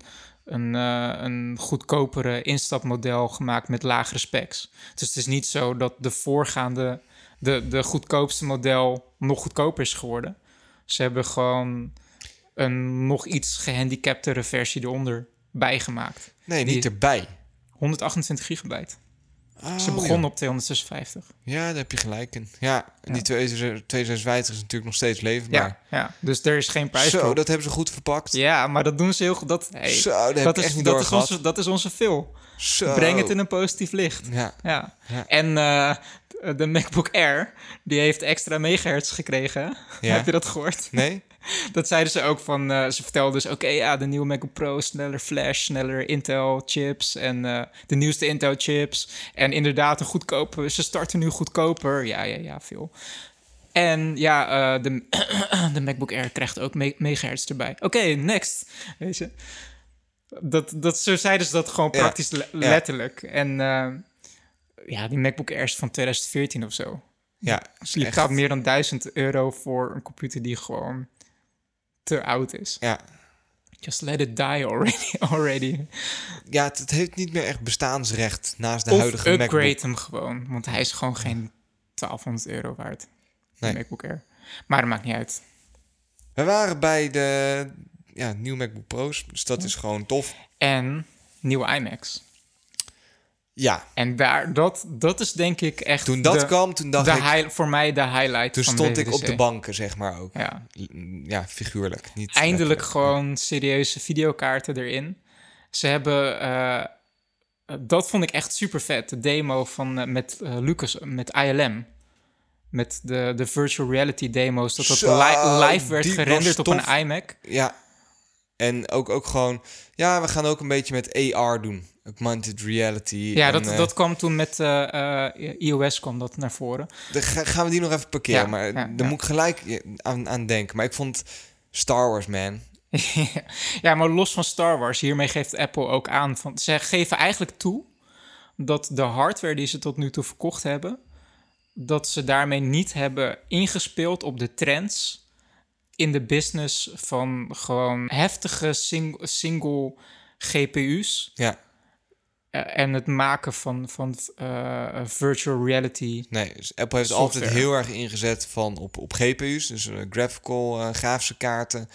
een, eh, een goedkopere instapmodel gemaakt met lagere specs. Dus het is niet zo dat de voorgaande, de, de goedkoopste model nog goedkoper is geworden. Ze hebben gewoon een nog iets gehandicaptere versie eronder bijgemaakt. Nee, Die- niet erbij. 128 gigabyte. Ze Oh, begonnen op 256. Ja, daar heb je gelijk in. Ja, en die 2050 is natuurlijk nog steeds leefbaar. Ja, ja, dus er is geen prijs Zo, dat hebben ze goed verpakt. Ja, maar dat doen ze heel goed. Dat, hey, Zo, dat, ik is, echt niet dat, is onze, dat is onze veel. Zo. Breng het in een positief licht. Ja, Ja. En eh, de MacBook Air, die heeft extra megahertz gekregen. Heb je dat gehoord? nee? Dat zeiden ze ook van, eh, ze vertelden dus, oké, ja, de nieuwe MacBook Pro, sneller flash, sneller Intel chips en eh, de nieuwste Intel chips. En inderdaad, een goedkope, ze starten nu goedkoper. Ja, ja, ja, veel. En ja, eh, de, de MacBook Air krijgt ook me megahertz erbij. Oké, next. Weet je. Dat, dat, zo zeiden ze dat gewoon Ja, praktisch le- letterlijk. En ja, die MacBook Air is van 2014 of zo. Ja, Dus je betaalt meer dan 1000 euro voor een computer die gewoon te oud is. Ja, Just let it die already. already. ja het, het heeft niet meer echt bestaansrecht naast de of huidige upgrade MacBook. hem gewoon, want hij is gewoon geen 1200 euro waard. Nee. MacBook Air. Maar dat maakt niet uit. We waren bij de ja, nieuwe MacBook Pro's, dus dat is gewoon tof. En nieuwe iMacs. Ja, En daar, dat, dat is denk ik echt. toen dat de, kwam, toen dacht de ik... voor mij de highlight. Toen van stond ik op de banken, zeg maar ook. Ja. Ja, figuurlijk. Niet Eindelijk gewoon serieuze videokaarten erin. Ze hebben. eh, dat vond ik echt super vet. De demo van, eh, met eh, Lucas, met ILM. Met de, de virtual reality demo's. Dat dat li- live werd gerenderd op een iMac. Ja. En ook, ook gewoon... Ja, we gaan ook een beetje met AR doen. Augmented reality. Ja, en, dat, eh, dat kwam toen met eh, eh, iOS kwam dat naar voren. ga- gaan we die nog even parkeren. Ja, maar ja, daar ja. moet ik gelijk aan, aan denken. Maar ik vond Star Wars, man. ja, maar los van Star Wars, hiermee geeft Apple ook aan van ze geven eigenlijk toe dat de hardware die ze tot nu toe verkocht hebben, dat ze daarmee niet hebben ingespeeld op de trends in de business van gewoon heftige sing- single GPU's Ja. Eh, en het maken van, van eh, virtual reality. Nee, dus Apple heeft Software. altijd heel erg ingezet van op, op GPU's. Dus eh, graphical, grafische kaarten.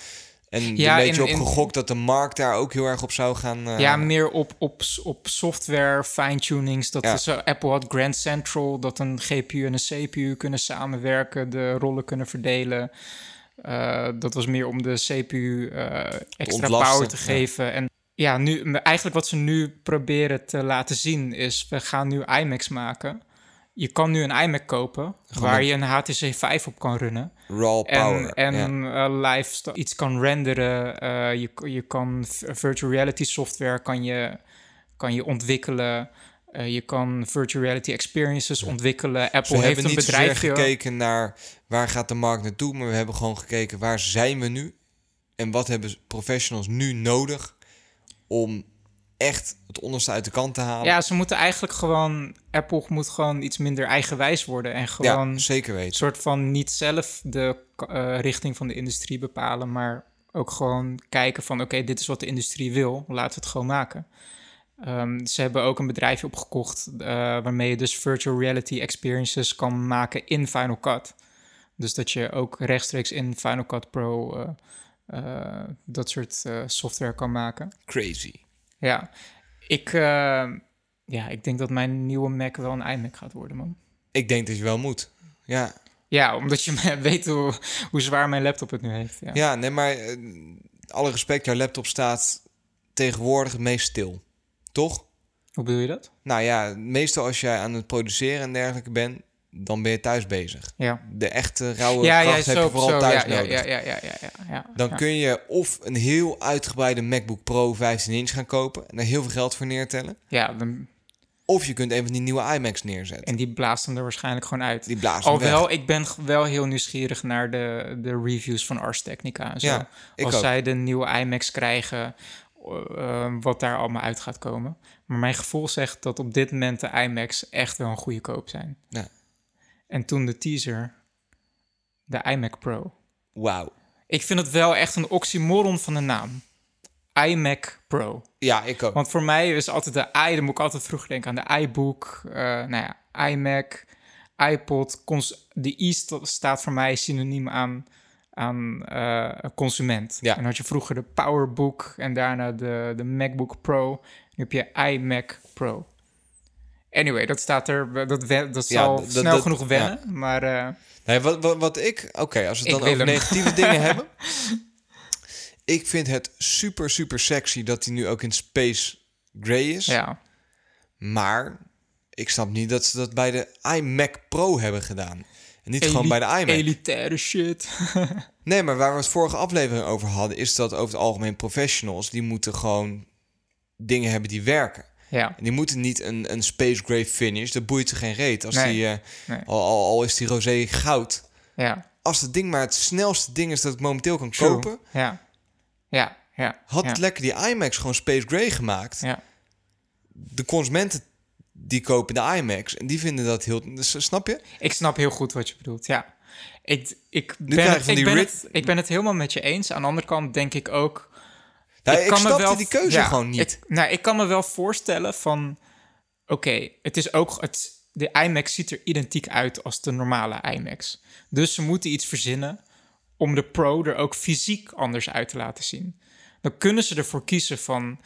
En Ja, een beetje op gegokt dat de markt daar ook heel erg op zou gaan... Ja, meer op, op, op software fine-tunings. Dat Ja. is, Apple had Grand Central, dat een GPU en een CPU kunnen samenwerken, de rollen kunnen verdelen. Dat was meer om de CPU extra power te ja. geven. En ja, nu, eigenlijk wat ze nu proberen te laten zien is, we gaan nu iMacs maken. Je kan nu een iMac kopen waar je een HTC 5 op kan runnen. raw power. En, en ja. eh, live iets kan renderen. eh, je, je kan virtual reality software kan je, kan je ontwikkelen. Eh, je kan virtual reality experiences ontwikkelen. Apple Dus we heeft een niet zozeer bedrijfje. gekeken naar waar gaat de markt naartoe, maar we hebben gewoon gekeken waar zijn we nu en wat hebben professionals nu nodig om echt het onderste uit de kant te halen. Ja, ze moeten eigenlijk gewoon... Apple moet gewoon iets minder eigenwijs worden. En gewoon Ja, zeker een weten. soort van niet zelf de eh, richting van de industrie bepalen... maar ook gewoon kijken van... oké, dit is wat de industrie wil, laten we het gewoon maken. Ehm, ze hebben ook een bedrijfje opgekocht... eh, waarmee je dus virtual reality experiences kan maken in Final Cut. Dus dat je ook rechtstreeks in Final Cut Pro... eh, dat soort eh, software kan maken. Crazy. Ja, ik, eh, ja, ik denk dat mijn nieuwe Mac wel een iMac gaat worden, man. Ik denk dat je wel moet. Ja, Ja, omdat je weet hoe, hoe zwaar mijn laptop het nu heeft. Ja, ja nee, maar eh, alle respect, jouw laptop staat tegenwoordig het meest stil. Toch? Hoe bedoel je dat? Nou ja, meestal als jij aan het produceren en dergelijke bent, dan ben je thuis bezig. Ja, De echte rauwe ja, kracht ja, heb je zo, vooral zo, thuis nodig. ja, ja, ja, ja, ja, ja. Dan kun je of een heel uitgebreide MacBook Pro 15 inch gaan kopen en daar heel veel geld voor neertellen. Ja, dan, Of je kunt een van die nieuwe iMacs neerzetten. en die blaast hem er waarschijnlijk gewoon uit. Die weg. Alhoewel, ik ben wel heel nieuwsgierig naar de, de reviews van Ars Technica en zo. Ja, Als ook. zij de nieuwe iMacs krijgen, eh, wat daar allemaal uit gaat komen. Maar mijn gevoel zegt dat op dit moment de iMacs echt wel een goede koop zijn. Ja. En toen de teaser, de iMac Pro. Wauw. Ik vind het wel echt een oxymoron van een naam. iMac Pro. Ja, ik ook. Want voor mij is altijd de i, dan moet ik altijd vroeger denken aan de iBook, eh nou ja, iMac, iPod. De i sta- staat voor mij synoniem aan, aan eh, consument. Ja. En had je vroeger de PowerBook en daarna de, de MacBook Pro. Nu heb je iMac Pro. Anyway, dat staat er, dat, we- dat Ja, zal snel dat- genoeg wennen, maar... eh, Nee, wat, wat, wat ik... Oké, als we het dan over hem. negatieve dingen hebben. Ik vind het super, super sexy dat hij nu ook in Space Gray is. ja, Maar ik snap niet dat ze dat bij de iMac Pro hebben gedaan. En niet gewoon bij de iMac. elitaire shit. Nee, maar waar we het vorige aflevering over hadden... is dat over het algemeen professionals... die moeten gewoon dingen hebben die werken. Ja, En die moeten niet een, een Space Gray finish. Dat boeit ze geen reet. Als Nee, die, eh, nee. al, al, al is die roze goud... ja. Als het ding maar het snelste ding is dat ik momenteel kan True. kopen... Ja, ja, ja. Had ja. lekker die iMacs gewoon Space Gray gemaakt. Ja. De consumenten die kopen de iMacs en die vinden dat heel... dus, snap je? Ik snap heel goed wat je bedoelt, ja. Ik, ik, ben het, ik, ben het, ik ben het helemaal met je eens. Aan de andere kant denk ik ook... Nou, ik kan me snapte die keuze ja, gewoon niet. Ik, nou, ik kan me wel voorstellen van... Oké, het is ook... Het, de iMac ziet er identiek uit als de normale iMacs. Dus ze moeten iets verzinnen om de Pro er ook fysiek anders uit te laten zien. Dan kunnen ze ervoor kiezen van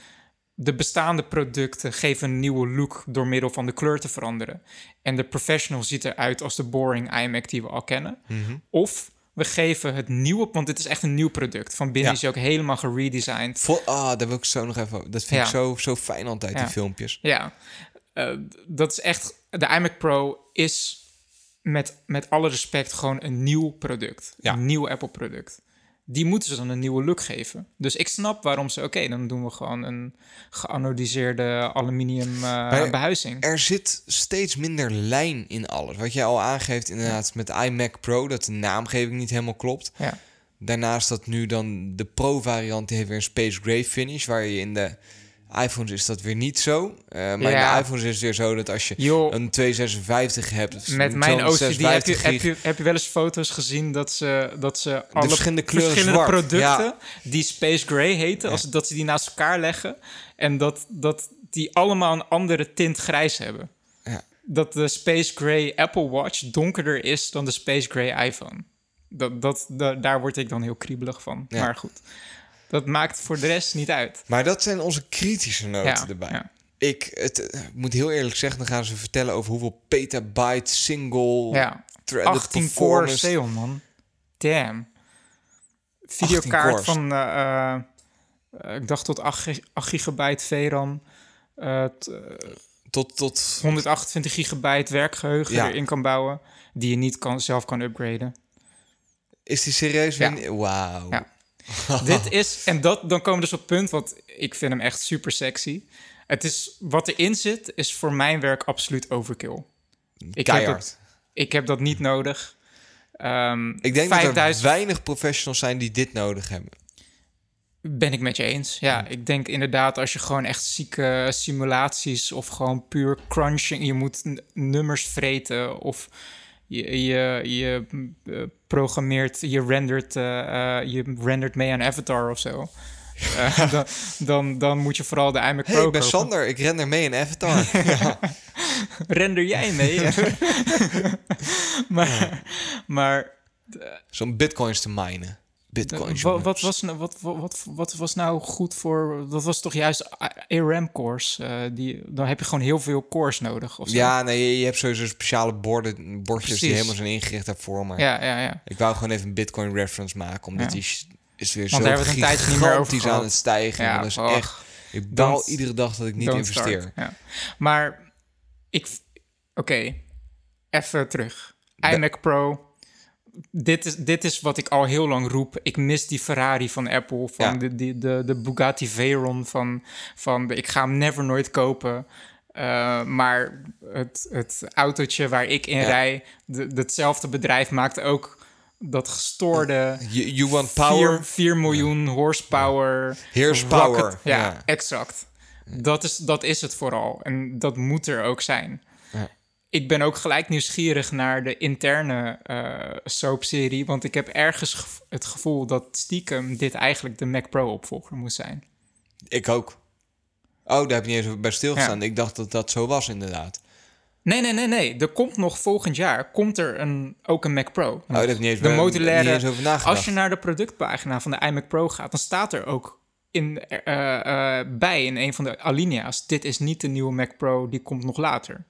de bestaande producten geven een nieuwe look door middel van de kleur te veranderen. En de professional ziet eruit als de boring iMac die we al kennen. Mhm. Of we geven het nieuwe, want dit is echt een nieuw product. Van binnen Ja. is hij ook helemaal geredesigned. Vol, ah, daar wil ik zo nog even... Dat vind Ja. ik zo, zo fijn altijd, Ja. die filmpjes. Ja, eh, dat is echt. De iMac Pro is met, met alle respect gewoon een nieuw product. Ja. Een nieuw Apple-product. Die moeten ze dan een nieuwe look geven. Dus ik snap waarom ze. Oké, dan doen we gewoon een geanodiseerde aluminium eh, behuizing. Er zit steeds minder lijn in alles. Wat jij al aangeeft inderdaad met iMac Pro... dat de naamgeving niet helemaal klopt. Ja. Daarnaast dat nu dan de Pro-variant... die heeft weer een Space Gray finish... waar je in de iPhones is dat weer niet zo. Eh, maar Ja. de iPhones is het weer zo dat als je een 256 hebt... met mijn OCD heb je, 256 heb, je, heb je wel eens foto's gezien dat ze, dat ze alle verschillende kleuren verschillende zwart, producten ja. die Space Gray heten, als, dat ze die naast elkaar leggen en dat, dat die allemaal een andere tint grijs hebben. Ja. Dat de Space Gray Apple Watch donkerder is dan de Space Gray iPhone. Dat, dat, da- daar word ik dan heel kriebelig van. Maar goed, dat maakt voor de rest niet uit. Maar dat zijn onze kritische noten Ja, erbij. ja. Ik, het, eh, moet heel eerlijk zeggen, dan gaan ze vertellen over hoeveel petabyte single Ja, threaded 18 core. Xeon, man. Damn. Videokaart van, eh, eh, ik dacht tot 8, gi- 8 gigabyte VRAM. Tot, tot 128 gigabyte werkgeheugen Ja. erin kan bouwen. Die je niet kan, zelf kan upgraden. is die serieus Ja. Wauw. Ja. Dit is, en dat, dan komen we dus op het punt, want ik vind hem echt super sexy. Het is, wat erin zit, is voor mijn werk absoluut overkill. Ik heb, dat, ik heb dat niet nodig. Ehm, Ik denk dat er 5000 weinig professionals zijn die dit nodig hebben. Ben ik met je eens. Ja, ik denk inderdaad als je gewoon echt zieke simulaties of gewoon puur crunching, je moet nummers vreten of je, je, je eh, programmeert, je rendert, eh, eh, je rendert mee aan Avatar of zo. Dan, dan, dan moet je vooral de iMac Pro hey, ik ben kopen. Sander, ik ren er mee in Avatar. Render jij mee? maar, maar Zo'n bitcoins te minen. Wa- wat, jongens. was, nou- wat, wat, wat, wat was nou goed voor... Dat was toch juist ARM-cores? die dan heb je gewoon heel veel cores nodig. Of. Ja, nee, je, hebt sowieso speciale borden, bordjes die helemaal zijn ingericht daarvoor. Maar ja, ja, ja. ik wou gewoon even een bitcoin reference maken, omdat die is weer Want zo daar tijdje niet meer over gigantisch aan het stijgen. Ja, dat is och, echt... Ik baal don't- iedere dag dat ik niet investeer. Maar ik... Oké, even terug. iMac Pro. Dit is, dit is wat ik al heel lang roep. Ik mis die Ferrari van Apple. Van Ja. de, de, de, de Bugatti Veyron. Van, van de, ik ga hem never nooit kopen. Uh, maar het, het autootje waar ik in Ja. rij... De, datzelfde bedrijf maakt ook dat gestoorde... You, you want power? 4, 4 miljoen horsepower. Ja, Ja. exact. Dat is, dat is het vooral. En dat moet er ook zijn. Ik ben ook gelijk nieuwsgierig naar de interne eh soapserie. Want ik heb ergens het gevoel dat stiekem dit eigenlijk de Mac Pro opvolger moet zijn. Ik ook. Oh, daar heb je niet eens bij stilgestaan. Ik dacht dat dat zo was, inderdaad. Nee, nee, nee, nee. Er komt nog volgend jaar komt er een, ook een Mac Pro. Oh, daar heb niet eens, de modulaire. niet eens over nagedacht. Als je naar de productpagina van de iMac Pro gaat, dan staat er ook in, eh, eh, bij in een van de alinea's: dit is niet de nieuwe Mac Pro, die komt nog later.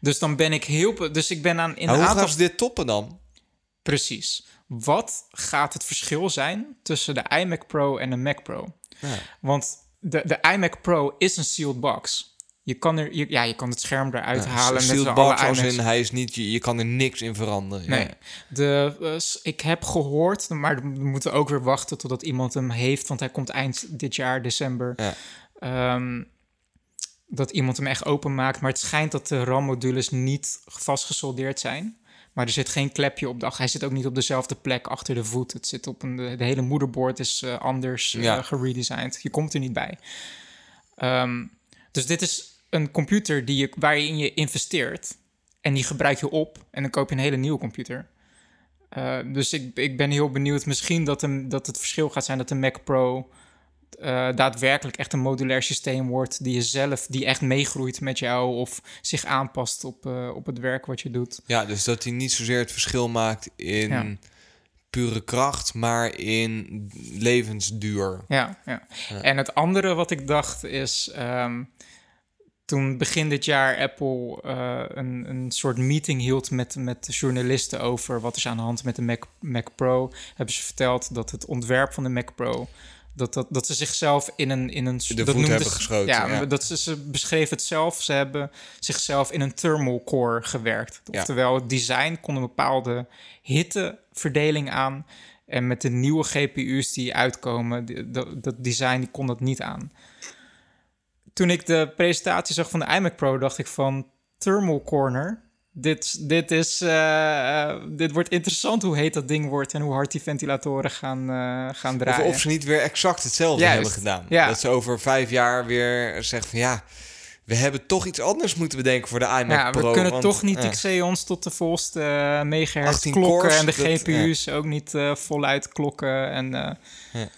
Dus dan ben ik heel. Dus ik ben aan in hoe aantal. gaan ze dit toppen dan? Precies. Wat gaat het verschil zijn tussen de iMac Pro en de Mac Pro? Ja. Want de, de iMac Pro is een sealed box. Je kan, er, je, ja, je kan het scherm eruit halen. met Sealed box alle als in hij is niet, je, je kan er niks in veranderen. Nee. Ja. De, eh, ik heb gehoord, maar we moeten ook weer wachten totdat iemand hem heeft, want hij komt eind dit jaar, december. Ja. Ehm, dat iemand hem echt openmaakt. Maar het schijnt dat de RAM-modules niet vastgesoldeerd zijn. Maar er zit geen klepje op de Hij zit ook niet op dezelfde plek achter de voet. Het zit op een. De, de hele moederbord is eh, anders eh, Ja. geredesigned. Je komt er niet bij. Ehm, dus dit is een computer die je, waarin je investeert. En die gebruik je op. En dan koop je een hele nieuwe computer. Eh, dus ik, ik ben heel benieuwd. Misschien dat, een, dat het verschil gaat zijn dat de Mac Pro eh, daadwerkelijk echt een modulair systeem wordt. Die je zelf, die echt meegroeit met jou. Of zich aanpast op, eh, op het werk wat je doet. Ja, dus dat hij niet zozeer het verschil maakt in Ja. pure kracht, maar in levensduur. Ja, ja. En het andere wat ik dacht is. ehm, toen begin dit jaar Apple eh, een, een soort meeting hield met, met journalisten over wat is aan de hand met de Mac, Mac Pro, hebben ze verteld dat het ontwerp van de Mac Pro. Dat, dat, dat ze zichzelf in een... In een De dat voet hebben ze- geschoten, Ja, ja. Dat ze, ze beschreven het zelf. Ze hebben zichzelf in een thermal core gewerkt. Oftewel, het design kon een bepaalde hitteverdeling aan. En met de nieuwe GPU's die uitkomen, die- dat, dat design die kon dat niet aan. Toen ik de presentatie zag van de iMac Pro, dacht ik van Thermal Corner. Dit, dit, is, eh, eh, dit wordt interessant hoe heet dat ding wordt en hoe hard die ventilatoren gaan, eh, gaan draaien. of ze niet weer exact hetzelfde Juist, hebben gedaan. ja. Dat ze over vijf jaar weer zeggen van ja, we hebben toch iets anders moeten bedenken voor de iMac ja, we Pro. kunnen want, toch niet Xeons tot de volste eh, megahertz 18 klokken cores, en de dat- GPU's ook niet voluit klokken. En, Ja.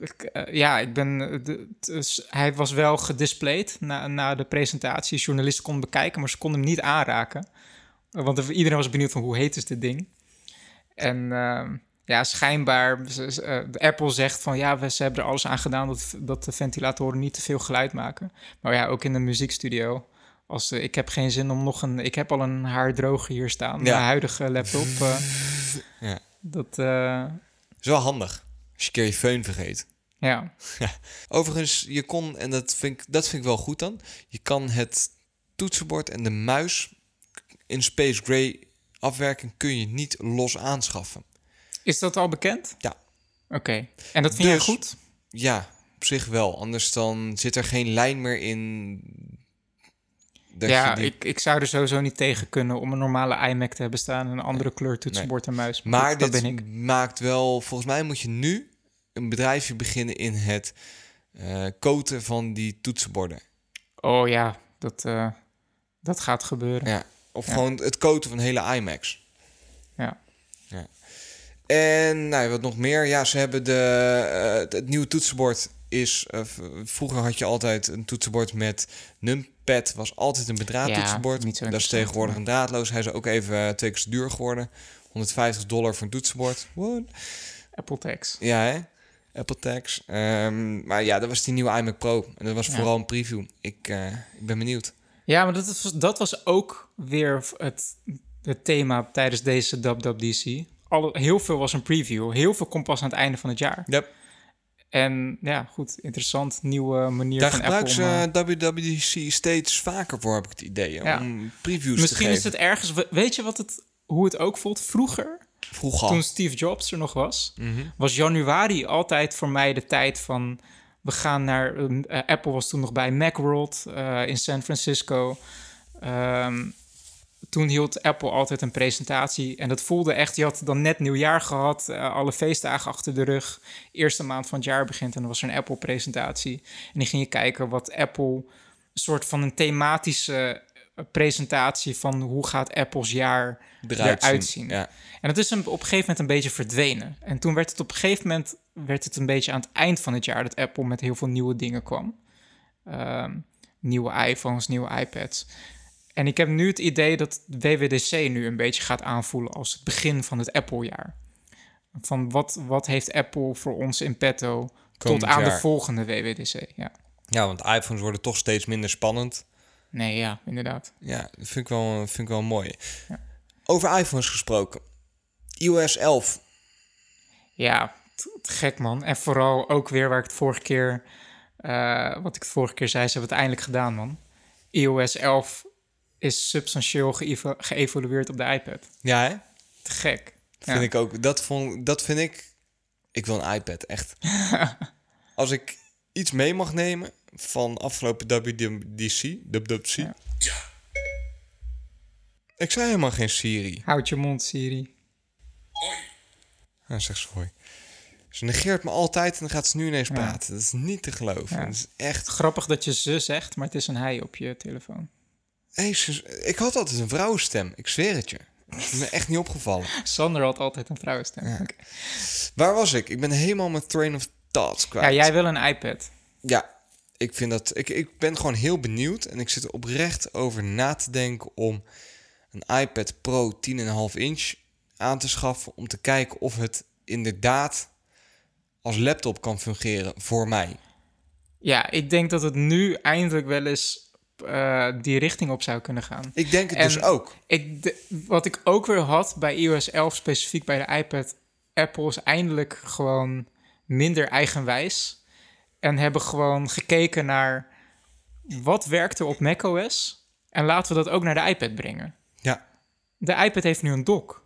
ik, ja, ik ben. de- dus hij was wel gedisplayed na, na de presentatie. Journalisten konden bekijken, maar ze konden hem niet aanraken. Want er- iedereen was benieuwd van hoe heet is dit ding. En ehm, ja, schijnbaar, de Apple zegt van ja, we, ze hebben er alles aan gedaan dat, dat de ventilatoren niet te veel geluid maken. Maar ja, ook in de muziekstudio. Als, eh, ik heb geen zin om nog een. Ik heb al een haardroger hier staan. Ja. Mijn huidige laptop. eh, Ja. Dat, is wel handig als je een keer je föhn vergeet. ja. Overigens, je kon, en dat vind, ik, dat vind ik wel goed dan, je kan het toetsenbord en de muis in Space Gray afwerking kun je niet los aanschaffen. Is dat al bekend? Ja. Oké. En dat vind jij Dus- goed? Ja, op zich wel. Anders dan zit er geen lijn meer in. Dat ja, je die- ik, ik zou er sowieso niet tegen kunnen om een normale iMac te hebben staan en een andere kleur toetsenbord en muis. Maar dat, dat dit ben ik. maakt wel, volgens mij moet je nu een bedrijfje beginnen in het eh coaten van die toetsenborden. Oh ja, dat, eh, dat gaat gebeuren. Ja. Of Ja. gewoon het coaten van hele iMacs. Ja. En nou, wat nog meer? Ja, ze hebben de, eh, het, nieuwe toetsenbord is... eh, vroeger had je altijd een toetsenbord met numpad. Was altijd een bedraad Ja, toetsenbord. Dat is tegenwoordig een draadloos. Hij is ook even eh, twee keer zo duur geworden. 150 dollar voor een toetsenbord. What? Apple Tax. Ja, hè? Apple Tax. Ehm, maar ja, dat was die nieuwe iMac Pro. En dat was Ja. vooral een preview. Ik, ik ben benieuwd. Ja, maar dat was, dat was ook weer het, het thema tijdens deze WWDC. Alle, heel veel was een preview. Heel veel komt pas aan het einde van het jaar. Yep. En ja, goed, interessant. Nieuwe manier Daar van gebruiken Apple. ze om, eh, WWDC steeds vaker voor, heb ik het idee. Ja. Om previews Misschien te is geven. het ergens... we- Weet je wat het, hoe het ook voelt? Vroeger, Vroeger. toen Steve Jobs er nog was... Mhm. was januari altijd voor mij de tijd van... We gaan naar... eh, Apple was toen nog bij Macworld eh, in San Francisco. Ehm, toen hield Apple altijd een presentatie. En dat voelde echt... Je had dan net nieuwjaar gehad. eh, alle feestdagen achter de rug. Eerste maand van het jaar begint en dan was er een Apple-presentatie. En dan ging je kijken wat Apple... Een soort van een thematische presentatie van hoe gaat Apples jaar eruit zien. Ja. en dat is een, op een gegeven moment een beetje verdwenen. En toen werd het op een gegeven moment werd het een beetje aan het eind van het jaar dat Apple met heel veel nieuwe dingen kwam. Ehm, nieuwe iPhones, nieuwe iPads. En ik heb nu het idee dat WWDC nu een beetje gaat aanvoelen als het begin van het Apple-jaar. Van wat, wat heeft Apple voor ons in petto Komend tot aan de volgende WWDC? Ja. ja, want iPhones worden toch steeds minder spannend. Nee, ja, inderdaad. Ja, dat vind ik wel, vind ik wel mooi. Ja. Over iPhones gesproken. iOS 11. Ja, gek man. En vooral ook weer waar ik het vorige keer, eh, wat ik het vorige keer zei, ze hebben het eindelijk gedaan man. iOS 11 is substantieel geëvo- geëvolueerd op de iPad. Ja, hè? Te gek. Vind Ja. ik ook. Dat, vond, dat vind ik... Ik wil een iPad, echt. Als ik iets mee mag nemen van afgelopen WWDC... WWDC... Ja. Ik zei helemaal geen Siri. Houd je mond, Siri. Hij zegt ze hoi. Ze negeert me altijd en dan gaat ze nu ineens Ja. praten. Dat is niet te geloven. Ja. Dat is echt... Grappig dat je ze zegt, maar het is een hij op je telefoon. Hey, ik had altijd een vrouwenstem. Ik zweer het je. Dat is me echt niet opgevallen. Sander had altijd een vrouwenstem. Ja. Waar was ik? Ik ben helemaal mijn train of thoughts kwijt. Ja, jij wil een iPad. Ja, ik vind dat. Ik, ik ben gewoon heel benieuwd en ik zit er oprecht over na te denken om een iPad Pro 10,5 inch aan te schaffen om te kijken of het inderdaad als laptop kan fungeren voor mij. Ja, ik denk dat het nu eindelijk wel eens eh, die richting op zou kunnen gaan. Ik denk het En- dus ook. Ik, de- wat ik ook weer had bij iOS 11, specifiek bij de iPad, Apple is eindelijk gewoon minder eigenwijs. En hebben gewoon gekeken naar wat werkte op macOS. En laten we dat ook naar de iPad brengen. Ja, De iPad heeft nu een dock.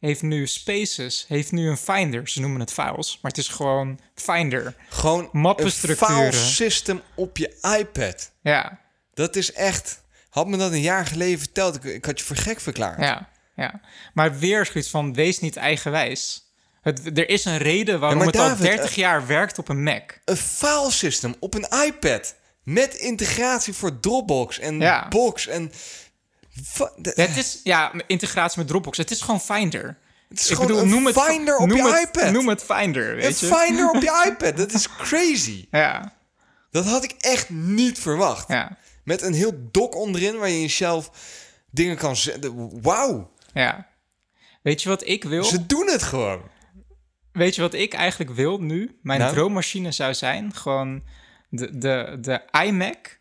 Heeft nu Spaces. Heeft nu een Finder. Ze noemen het files. Maar het is gewoon Finder. gewoon Mappenstructuren. een file system op je iPad. Ja, Dat is echt. Had me dat een jaar geleden verteld, ik, ik had je voor gek verklaard. ja, ja. Maar weer zoiets van, wees niet eigenwijs. Het, er is een reden waarom het David, al 30 eh, jaar werkt op een Mac. Een file system op een iPad. Met integratie voor Dropbox en Ja. Box en... De- Het is, ja, integratie met Dropbox. Het is gewoon Finder. Het is gewoon een Finder op noem je het, iPad. Noem het Finder, een weet je. Finder op je iPad. Dat is crazy. Ja, Dat had ik echt niet verwacht. ja, Met een heel dock onderin waar je jezelf dingen kan zetten. Wauw. ja. Weet je wat ik wil? Ze doen het gewoon. Weet je wat ik eigenlijk wil nu? Mijn Nou? droommachine zou zijn gewoon de, de, de iMac.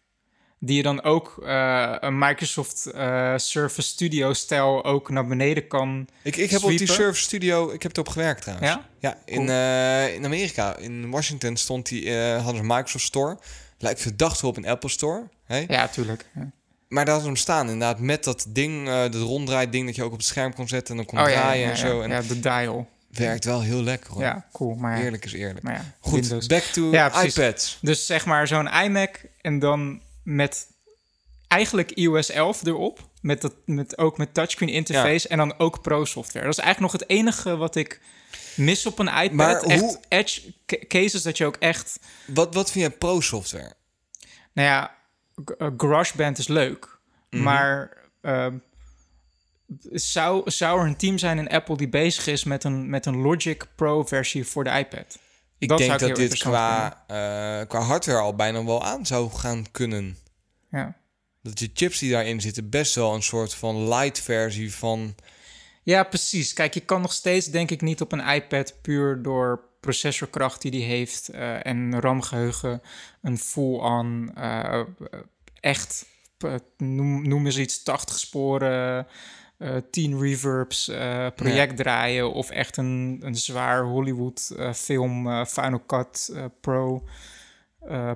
Die je dan ook eh, een Microsoft eh, Surface Studio stijl ook naar beneden kan. Ik, ik heb op die. Surface Studio, ik heb erop gewerkt trouwens. Ja? Ja, in, eh, in Amerika, in Washington stond die, hadden ze een Microsoft Store. Lijkt verdacht op een Apple Store. Ja, tuurlijk. Ja. Maar daar hadden ze hem staan inderdaad met dat ding, dat ronddraait ding dat je ook op het scherm kon zetten en dan kon Oh draaien ja, en zo. ja. En Ja, de dial. werkt wel heel lekker hoor. Ja, cool. Maar Eerlijk is eerlijk. maar Goed, Windows. back to iPads. Dus zeg maar zo'n iMac en dan met eigenlijk iOS 11 erop. Met dat, met, ook met touchscreen interface en dan ook Pro software. Dat is eigenlijk nog het enige wat ik mis op een iPad. Maar echt hoe- edge ca- cases dat je ook echt... Wat, wat vind jij pro-software? Nou ja, eh, GarageBand is leuk. Mhm. Maar ehm, zou, zou er een team zijn in Apple die bezig is met een, met een Logic Pro versie voor de iPad? Ik Dat denk dat dit qua, eh, qua hardware al bijna wel aan zou gaan kunnen. Ja. Dat je chips die daarin zitten best wel een soort van light versie van... Ja, precies. Kijk, je kan nog steeds denk ik niet op een iPad puur door processorkracht die die heeft eh, en RAM-geheugen een full-on eh, echt, noem, noem eens iets, 80 sporen, eh 10 reverbs eh, project draaien of echt een, een zwaar Hollywood eh, film Final Cut Pro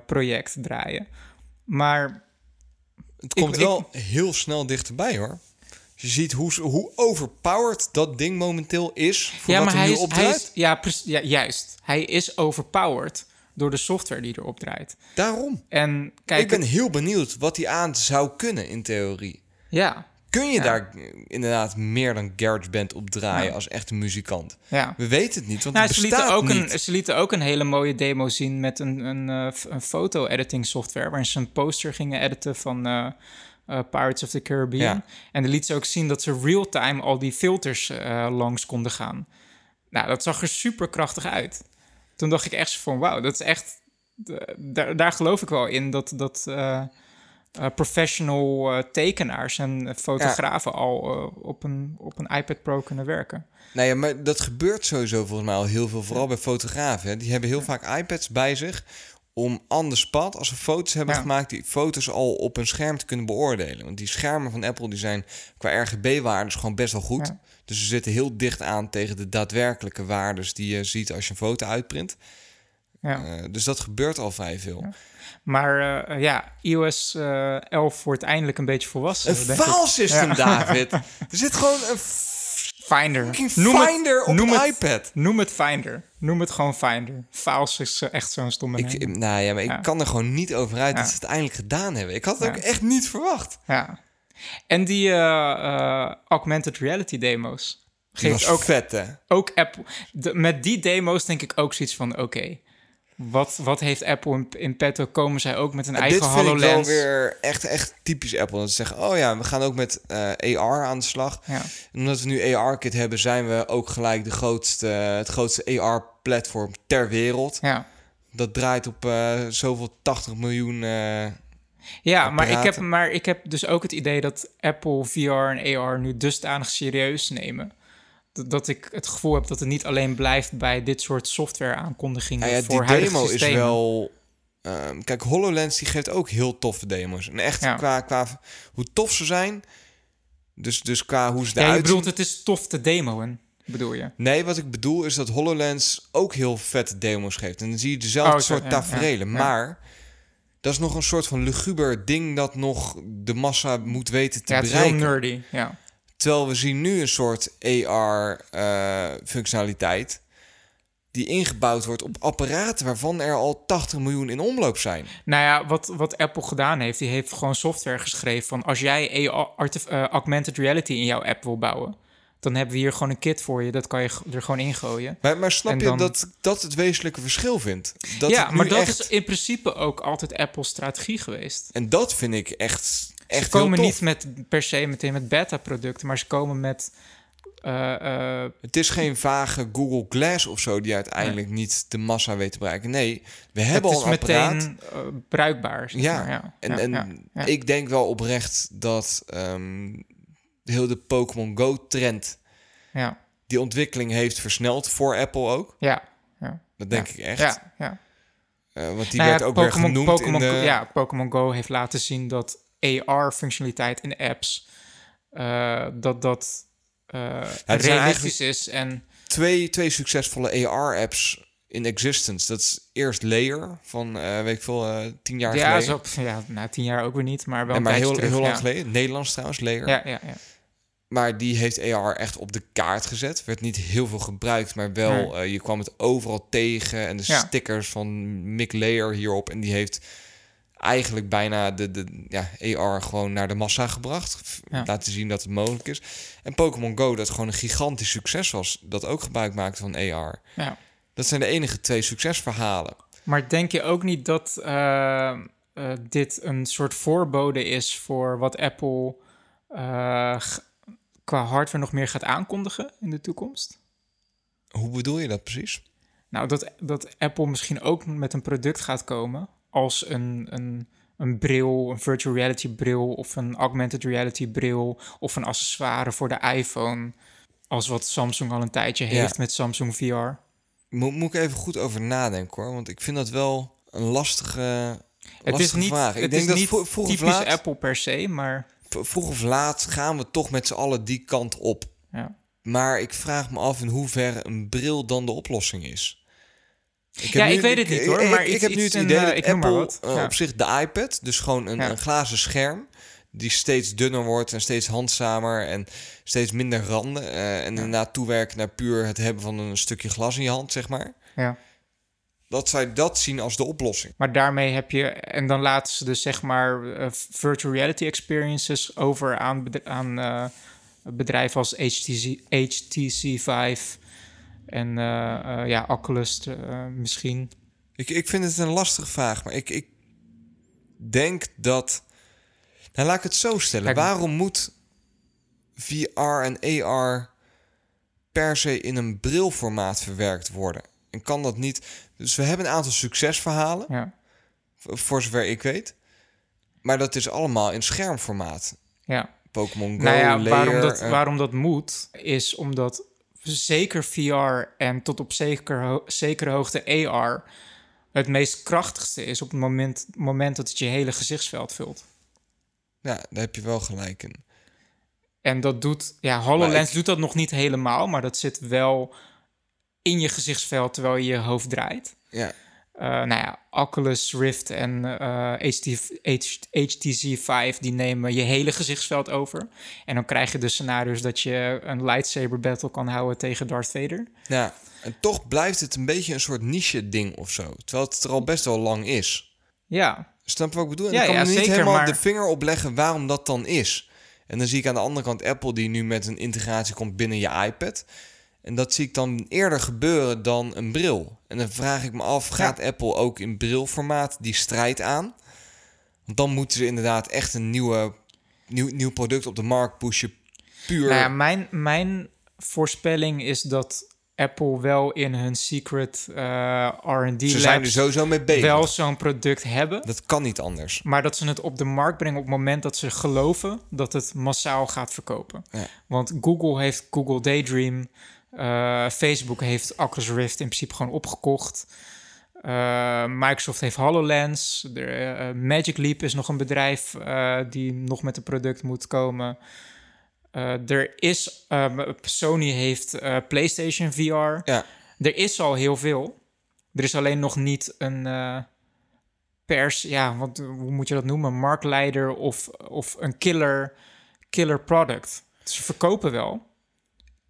project draaien. Maar Het komt ik- wel heel snel dichterbij hoor. Je ziet hoe, hoe overpowered dat ding momenteel is voor ja, wat maar hij nu is, hij is ja, ja, juist. Hij is overpowered door de software die erop draait. Daarom. En kijk, ik ben heel benieuwd wat hij aan zou kunnen in theorie. ja, Kun je Ja. daar inderdaad meer dan GarageBand op draaien Ja. als echte muzikant? ja. We weten het niet, want Nou, het ze, lieten ook niet. een, ze lieten ook een hele mooie demo zien met een, een, eh, een foto-editing software... waarin ze een poster gingen editen van eh, eh, Pirates of the Caribbean. Ja. En dan liet ze ook zien dat ze real-time al die filters eh, langs konden gaan. Nou, dat zag er super krachtig uit. Toen dacht ik echt van, wauw, dat is echt... daar, daar geloof ik wel in dat... dat eh, professional eh, tekenaars en eh, fotografen al op, een, op een iPad Pro kunnen werken. Nou ja, maar dat gebeurt sowieso volgens mij al heel veel. Vooral bij fotografen. hè. Die hebben heel vaak iPads bij zich om the spot, als ze foto's hebben gemaakt, die foto's al op een scherm te kunnen beoordelen. Want die schermen van Apple die zijn qua RGB-waardes gewoon best wel goed. Dus ze zitten heel dicht aan tegen de daadwerkelijke waardes die je ziet als je een foto uitprint. Ja. Eh, dus dat gebeurt al vrij veel. Maar eh, ja, iOS eh 11 wordt eindelijk een beetje volwassen. Een file system, Ja. David. Er zit gewoon een Finder. Noem het- Finder op noem het- iPad. Noem het Finder. Noem het gewoon Finder. Files is eh, echt zo'n stomme naam. Ik, nou ja, maar ik kan er gewoon niet over uit dat ze het eindelijk gedaan hebben. Ik had het ook echt niet verwacht. Ja. En die eh, eh, augmented reality demo's. Geeft ook, vet, hè? ook Apple... de- met die demo's denk ik ook zoiets van... Oké, wat, wat heeft Apple in, in petto? Komen zij ook met een eigen Dit vind ik wel HoloLens? weer echt, echt typisch Apple. Dat ze zeggen, oh ja, we gaan ook met eh, AR aan de slag. Ja. En omdat we nu AR-kit hebben, zijn we ook gelijk de grootste, het grootste AR-platform ter wereld. ja. Dat draait op eh, zoveel 80 miljoen... eh, Ja, maar ik, heb, maar ik heb dus ook het idee dat Apple VR en AR nu dusdanig serieus nemen. Dat, ik het gevoel heb dat het niet alleen blijft bij dit soort software aankondigingen nou ja, voor die demo systemen. is wel... ehm, kijk, HoloLens die geeft ook heel toffe demo's. En echt Ja. qua, qua hoe tof ze zijn... Dus, dus qua hoe ze Ja, je eruit bedoelt het is tof te demoen, bedoel je? Nee, wat ik bedoel is dat HoloLens ook heel vette demo's geeft. En dan zie je dezelfde Oh, soort ja, tafereelen. ja, ja. Maar dat is nog een soort van luguber ding dat nog de massa moet weten te Ja, het is heel bereiken. nerdy. Ja. Terwijl we zien nu een soort AR-functionaliteit... die ingebouwd wordt op apparaten waarvan er al 80 miljoen in omloop zijn. Nou ja, wat, wat Apple gedaan heeft, die heeft gewoon software geschreven van als jij AR, eh, augmented reality in jouw app wil bouwen, dan hebben we hier gewoon een kit voor je. Dat kan je er gewoon ingooien. Maar, maar snap je dat dat het wezenlijke verschil vindt? Dat ja, maar dat echt- is in principe ook altijd Apple's strategie geweest. En dat vind ik echt, echt ze komen niet met per se meteen met beta-producten, maar ze komen met. eh, eh, Het is geen vage Google Glass of zo die uiteindelijk niet de massa weet te bereiken. Nee, we hebben al een apparaat. meteen eh, bruikbaar. Zeg ja. maar, ja. en, Ja, en ja, ik denk wel oprecht dat ehm, heel de Pokémon Go-trend ja, die ontwikkeling heeft versneld voor Apple ook. ja, ja. Dat denk ik echt. Ja, ja. Want die Nou werd ook weer genoemd in de... Ja, Pokémon Go heeft laten zien dat AR-functionaliteit in apps... eh, dat dat zijn realistisch is. En twee, twee succesvolle AR-apps in existence. Dat is eerst Layer van, eh, weet ik veel, tien jaar ja, geleden. zo, ja, na tien jaar ook weer niet, maar wel Nee, maar heel, terug, heel lang geleden. Nederlands trouwens, Layer. Ja, ja, ja. Maar die heeft AR echt op de kaart gezet. Werd niet heel veel gebruikt, maar wel, Nee. je kwam het overal tegen. En de Ja. stickers van Mick Layer hierop. En die heeft eigenlijk bijna de, de ja, AR gewoon naar de massa gebracht. Ja. Laten zien dat het mogelijk is. En Pokémon Go, dat gewoon een gigantisch succes was. Dat ook gebruik maakte van AR. Ja. Dat zijn de enige twee succesverhalen. Maar denk je ook niet dat eh, eh, dit een soort voorbode is voor wat Apple eh, qua hardware nog meer gaat aankondigen in de toekomst? Hoe bedoel je dat precies? Nou, dat, dat Apple misschien ook met een product gaat komen als een, een, een bril, een virtual reality bril of een augmented reality bril of een accessoire voor de iPhone. Als wat Samsung al een tijdje Ja. heeft met Samsung VR. Mo moet ik even goed over nadenken hoor. Want ik vind dat wel een lastige, Het is lastige niet, vraag. Ik het denk is dat niet vro- vroeg typisch laat, Apple per se, maar vroeg of laat gaan we toch met z'n allen die kant op. ja. Maar ik vraag me af in hoeverre een bril dan de oplossing is. Ik Ja, ik weet het niet, hoor, maar Ik, heb nu het idee eh, dat Apple wat. eh, Ja. op zich de iPad, dus gewoon een, Ja. een glazen scherm, die steeds dunner wordt en steeds handzamer en steeds minder randen. eh, en inderdaad toewerken naar puur het hebben van een stukje glas in je hand, zeg maar. ja. Dat zij dat zien als de oplossing. Maar daarmee heb je, en dan laten ze dus zeg maar virtual reality experiences over aan, aan bedrijven als HTC, HTC Vive en eh, eh, ja, Oculus eh, misschien. Ik, ik vind het een lastige vraag, maar ik, ik denk dat. Nou, laat ik het zo stellen. Kijk, Waarom moet VR en AR per se in een brilformaat verwerkt worden? En kan dat niet? Dus we hebben een aantal succesverhalen, Ja, voor zover ik weet. Maar dat is allemaal in schermformaat. ja. Pokémon Go, nou ja, Layer, waarom dat, waarom dat moet, is omdat zeker VR en tot op zeker ho- zekere hoogte AR het meest krachtigste is op het moment, moment dat het je hele gezichtsveld vult. Ja, daar heb je wel gelijk in. En dat doet, ja, HoloLens ik- doet dat nog niet helemaal, maar dat zit wel in je gezichtsveld terwijl je je hoofd draait. Ja, Eh, nou ja, Oculus Rift en eh, HT, H- HTC Vive die nemen je hele gezichtsveld over. En dan krijg je de scenario's dat je een lightsaber battle kan houden tegen Darth Vader. ja. En toch blijft het een beetje een soort niche-ding of zo. Terwijl het er al best wel lang is. Ja, Snap je wat ik bedoel? En Ja, ik kan ja, niet zeker, helemaal maar- de vinger opleggen waarom dat dan is. En dan zie ik aan de andere kant Apple die nu met een integratie komt binnen je iPad. En dat zie ik dan eerder gebeuren dan een bril. En dan vraag ik me af, gaat Apple ook in brilformaat die strijd aan? Want dan moeten ze inderdaad echt een nieuwe, nieuw, nieuw product op de markt pushen. Puur. nou ja, mijn, mijn voorspelling is dat Apple wel in hun secret eh, R&D ze zijn er sowieso mee bezig. wel zo'n product hebben. Dat kan niet anders. Maar dat ze het op de markt brengen op het moment dat ze geloven dat het massaal gaat verkopen. Ja. Want Google heeft Google Daydream. Eh, Facebook heeft Oculus Rift in principe gewoon opgekocht. Eh, Microsoft heeft HoloLens. De, eh, Magic Leap is nog een bedrijf die nog met een product moet komen. Er is, eh, Sony heeft PlayStation VR. Ja, Er is al heel veel. Er is alleen nog niet een pers, ja, wat, hoe moet je dat noemen? Marktleider of, of een killer, killer product. Ze verkopen wel.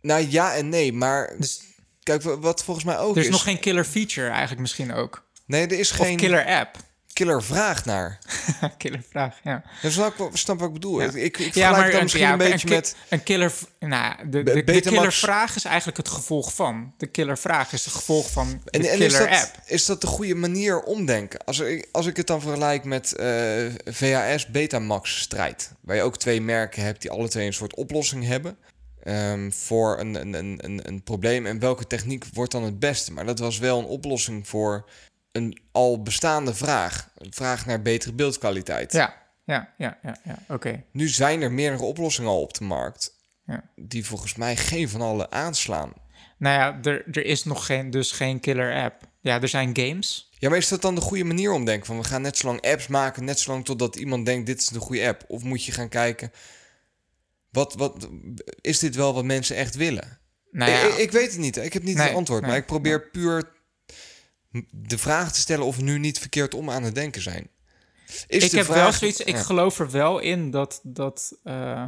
Nou ja en nee, maar Dus kijk, wa- wat volgens mij ook er is is... nog geen killer feature eigenlijk misschien ook. Nee, er is Of geen killer app. killer vraag naar. killer vraag, ja. Ja, snap, ik, wel- snap wat ik bedoel. Ja. Ik, ik, ik ja, vergelijk dan misschien ja, een beetje ki- met... Een killer... Nou, de, de, de killer vraag is eigenlijk het gevolg van. De killer vraag is het gevolg van de En, en killer is, dat, app. is dat de goede manier omdenken? Als ik, als ik het dan vergelijk met eh VHS Betamax strijd... waar je ook twee merken hebt die alle twee een soort oplossing hebben... ehm, voor een, een, een, een, een probleem. En welke techniek wordt dan het beste? Maar dat was wel een oplossing voor een al bestaande vraag. Een vraag naar betere beeldkwaliteit. Ja, ja, ja, ja, ja. oké. Nu zijn er meerdere oplossingen al op de markt... Ja. die volgens mij geen van alle aanslaan. Nou ja, er, er is nog geen, dus geen killer app. Ja, er zijn games. Ja, maar is dat dan de goede manier om te denken? Van we gaan net zo lang apps maken, net zo lang totdat iemand denkt dit is de goede app. Of moet je gaan kijken, wat, wat, is dit wel wat mensen echt willen? Nou ja, ik, ik weet het niet, ik heb niet Nee, het antwoord. nee, maar ik probeer puur de vraag te stellen of we nu niet verkeerd om aan het denken zijn. Is ik de heb vraag- wel zoiets, ik Ja. geloof er wel in dat, dat, eh,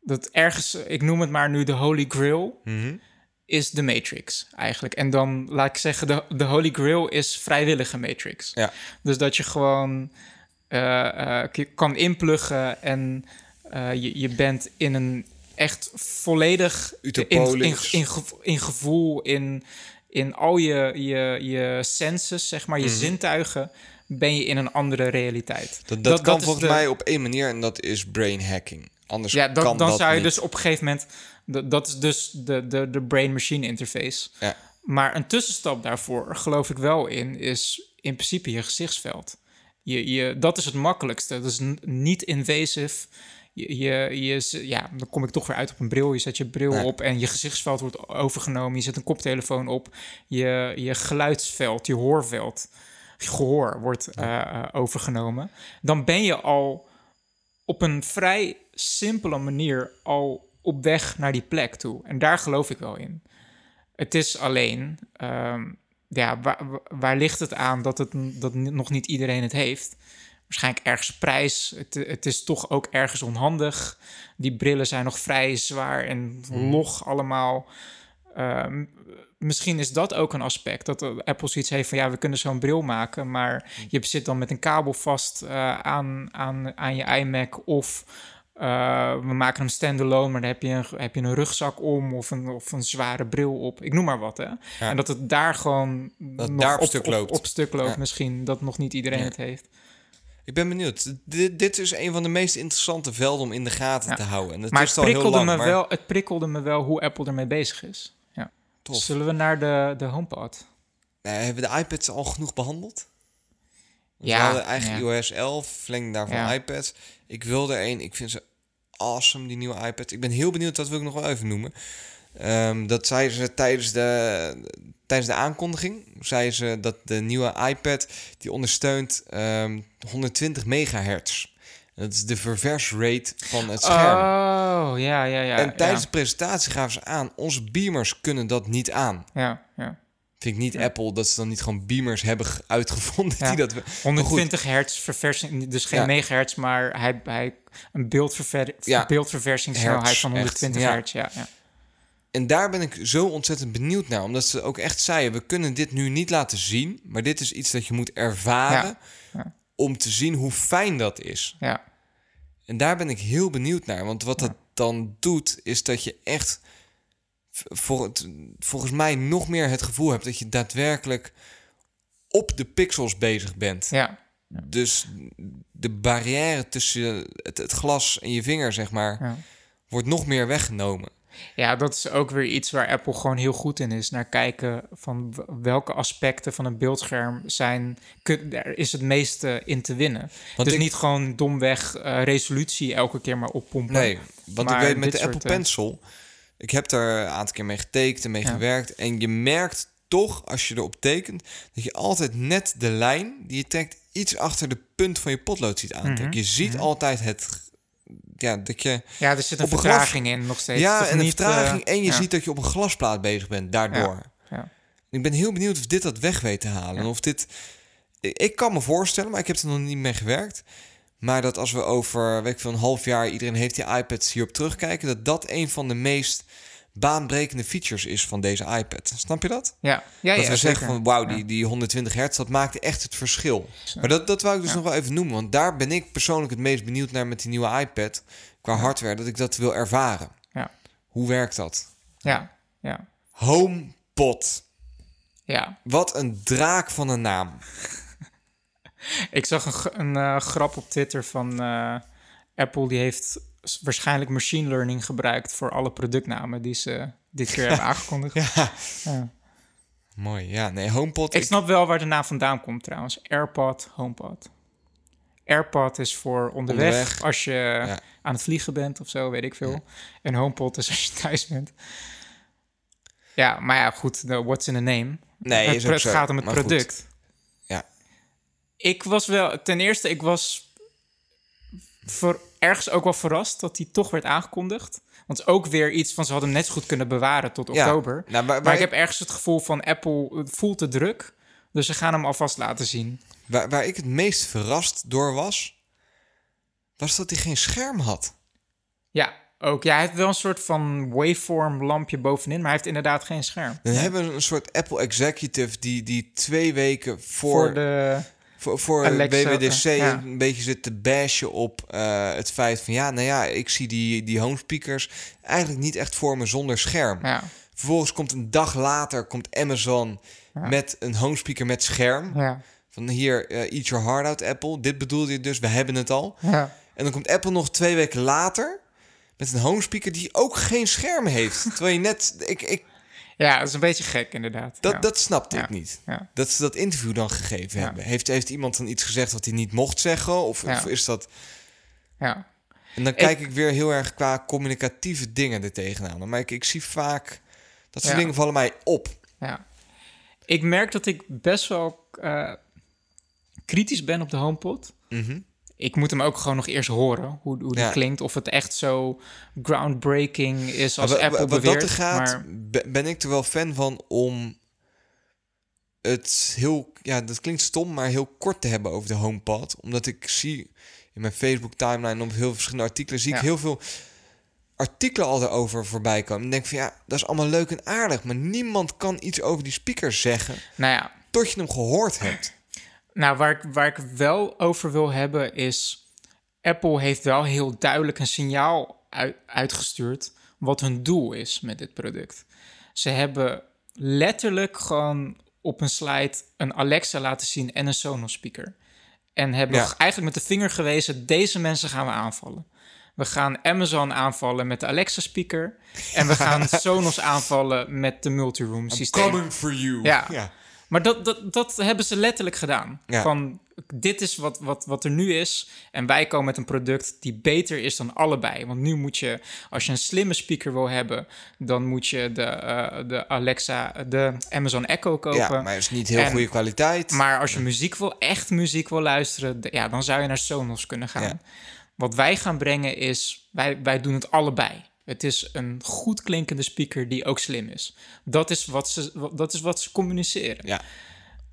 dat ergens, ik noem het maar nu de Holy Grail, Mhm. is de Matrix eigenlijk. En dan laat ik zeggen, de, de Holy Grail is vrijwillige Matrix. Ja. Dus dat je gewoon k- kan inpluggen en eh, je, je bent in een echt volledig in, in, in, in gevoel, in, in al je, je, je senses, zeg maar, je zintuigen, ben je in een andere realiteit. Dat, dat, kan is volgens de- mij op één manier en dat is brain hacking. Anders Ja, dan, kan dan dat zou je niet. dus op een gegeven moment... Dat, dat is dus de, de, de brain-machine interface. Ja. Maar een tussenstap daarvoor, geloof ik wel in, is in principe je gezichtsveld. Je, je, dat is het makkelijkste. Dat is niet invasive. Je, je, ja, dan kom ik toch weer uit op een bril. Je zet je bril Ja. op en je gezichtsveld wordt overgenomen. Je zet een koptelefoon op. Je, je geluidsveld, je hoorveld, je gehoor wordt eh, eh, overgenomen. Dan ben je al op een vrij simpele manier al op weg naar die plek toe. En daar geloof ik wel in. Het is alleen, ehm, ja, waar, waar ligt het aan dat, het, dat nog niet iedereen het heeft? Waarschijnlijk ergens prijs. Het, het is toch ook ergens onhandig. Die brillen zijn nog vrij zwaar en log allemaal. Ehm, misschien is dat ook een aspect. Dat Apple zoiets heeft van ja, we kunnen zo'n bril maken. Maar je zit dan met een kabel vast eh, aan, aan, aan je iMac. Of eh, we maken hem standalone, maar dan heb je een, heb je een rugzak om of een, of een zware bril op. Ik noem maar wat. Hè? En dat het daar gewoon nog daar op stuk loopt. Op, stuk loopt Ja. misschien. Dat nog niet iedereen Ja. het heeft. Ik ben benieuwd. Dit, dit is een van de meest interessante velden om in de gaten Ja. te houden. En Maar is het al heel prikkelde, lang, me maar wel, het prikkelde me wel hoe Apple ermee bezig is. Ja. tof. Zullen we naar de, de HomePod? Eh, hebben we de iPads al genoeg behandeld? Want Ja, We hadden eigen ja. iOS 11, verlenging daarvan Ja. iPads. Ik wil er één. Ik vind ze awesome, die nieuwe iPads. Ik ben heel benieuwd, dat wil ik nog wel even noemen. Ehm, dat zeiden ze tijdens de, tijdens de aankondiging. Zeiden ze dat de nieuwe iPad, die ondersteunt ehm, 120 megahertz. Dat is de reverse rate van het scherm. Oh, ja, ja, ja. en tijdens ja. de presentatie gaven ze aan, onze beamers kunnen dat niet aan. Ja, ja. Vind ik niet Apple dat ze dan niet gewoon beamers hebben ge- uitgevonden Ja. die dat... we- 120 hertz verversing, dus geen Ja. megahertz, maar hij, hij, een beeldverver, beeldverversingssnelheid van echt, 120 ja. hertz. Ja, ja. En daar ben ik zo ontzettend benieuwd naar. Omdat ze ook echt zeiden, we kunnen dit nu niet laten zien. Maar dit is iets dat je moet ervaren. Ja. Ja. Om te zien hoe fijn dat is. ja. En daar ben ik heel benieuwd naar. Want wat dat dan doet, is dat je echt... Voor het, volgens mij nog meer het gevoel hebt dat je daadwerkelijk op de pixels bezig bent. ja. Dus de barrière tussen het, het glas en je vinger, zeg maar, Ja. wordt nog meer weggenomen. Ja, dat is ook weer iets waar Apple gewoon heel goed in is. Naar kijken van welke aspecten van een beeldscherm zijn... kun- daar is het meeste in te winnen. Want dus ik- niet gewoon domweg eh, resolutie elke keer maar oppompen. Nee, want ik weet met de Apple eh, Pencil, ik heb daar een aantal keer mee getekend en mee Ja. gewerkt. En je merkt toch, als je erop tekent, dat je altijd net de lijn die je trekt iets achter de punt van je potlood ziet aantrekken. Mhm, Je ziet altijd het, ja, dat je, Ja, er zit een vertraging in nog steeds. ja, en een niet, vertraging. eh, en je ja. ziet dat je op een glasplaat bezig bent daardoor. Ja. Ik ben heel benieuwd of dit dat weg weet te halen. En of dit, ik, ik kan me voorstellen, maar ik heb er nog niet mee gewerkt. Maar dat als we over, weet ik veel, een half jaar iedereen heeft die iPads hierop terugkijken, dat dat een van de meest baanbrekende features is van deze iPad. Snap je dat? Ja, ja, dat ja, we zeggen van wauw, die, die 120 hertz, dat maakte echt het verschil. Maar dat, dat wou ik dus nog wel even noemen, want daar ben ik persoonlijk het meest benieuwd naar met die nieuwe iPad. Qua hardware, dat ik dat wil ervaren. Ja, Hoe werkt dat? ja, ja. HomePod. ja. Wat een draak van een naam. Ik zag een, een eh, grap op Twitter van eh, Apple. Die heeft waarschijnlijk machine learning gebruikt voor alle productnamen die ze dit keer hebben aangekondigd. Ja. Ja. Mooi, ja. Nee, HomePod. Ik snap wel waar de naam vandaan komt trouwens. AirPod, HomePod. AirPod is voor onderweg, Onderweg. als je Ja. aan het vliegen bent of zo, weet ik veel. En HomePod is als je thuis bent. Ja, maar ja, goed, what's in a name. Nee, het, is het zo. gaat om het goed. product. Ja. Ik was wel, ten eerste, ik was voor, ergens ook wel verrast dat die toch werd aangekondigd. Want ook weer iets van ze hadden hem net zo goed kunnen bewaren tot Ja. oktober. Nou, Maar ik ik, heb ergens het gevoel van Apple het voelt te druk. Dus ze gaan hem alvast laten zien. waar, waar ik het meest verrast door was... was dat hij geen scherm had. Ja, ook. Ja, hij heeft wel een soort van waveform lampje bovenin, maar hij heeft inderdaad geen scherm. Dan hebben we een soort Apple executive... die, die twee weken voor... Voor de... voor, voor Alexa, WWDC ja. een beetje zit te bashen op eh, het feit van... ja, nou ja, ik zie die, die home speakers eigenlijk niet echt voor me zonder scherm. Ja, Vervolgens komt een dag later komt Amazon Ja. met een home speaker met scherm. ja, Van hier, eh, eat your heart out Apple. Dit bedoelde je dus, we hebben het al. ja. En dan komt Apple nog twee weken later met een home speaker die ook geen scherm heeft. Terwijl je net, ik, ik, Ja, dat is een beetje gek inderdaad. dat, ja. dat snapte ik niet. Ja. Dat ze dat interview dan gegeven hebben. Heeft, heeft iemand dan iets gezegd wat hij niet mocht zeggen? Of, of is dat... Ja. En dan kijk ik weer heel erg qua communicatieve dingen er tegenaan. Maar ik, ik zie vaak... Dat soort dingen vallen mij op. Ja. Ik merk dat ik best wel eh, kritisch ben op de HomePod. Mhm. Ik moet hem ook gewoon nog eerst horen, hoe, hoe die Ja. klinkt. Of het echt zo groundbreaking is als Maar Apple wa- wat beweert. dat er gaat, maar, be- ben ik er wel fan van om het heel, ja, dat klinkt stom, maar heel kort te hebben over de HomePod. Omdat ik zie in mijn Facebook timeline op heel verschillende artikelen, zie ik heel veel artikelen al daarover voorbij komen. En denk van ja, dat is allemaal leuk en aardig, maar niemand kan iets over die speaker zeggen nou ja, tot je hem gehoord hebt. Nou, waar, ik, waar ik wel over wil hebben is... Apple heeft wel heel duidelijk een signaal uit- uitgestuurd... wat hun doel is met dit product. Ze hebben letterlijk gewoon op een slide een Alexa laten zien en een Sonos speaker. En hebben Ja. eigenlijk met de vinger gewezen, deze mensen gaan we aanvallen. We gaan Amazon aanvallen met de Alexa speaker. En we gaan Sonos aanvallen met de multiroom systeem. for you. Ja. ja. Maar dat, dat, dat hebben ze letterlijk gedaan. Ja. Van, dit is wat, wat, wat er nu is. En wij komen met een product die beter is dan allebei. Want nu moet je, als je een slimme speaker wil hebben... dan moet je de, eh, de Alexa, de Amazon Echo kopen. Ja, maar het is niet heel En- goede kwaliteit. Maar als je muziek wil, echt muziek wil luisteren, ja, dan zou je naar Sonos kunnen gaan. Ja. Wat wij gaan brengen is, wij, wij doen het allebei. Het is een goed klinkende speaker die ook slim is. Dat is wat ze, dat is wat ze communiceren. ja.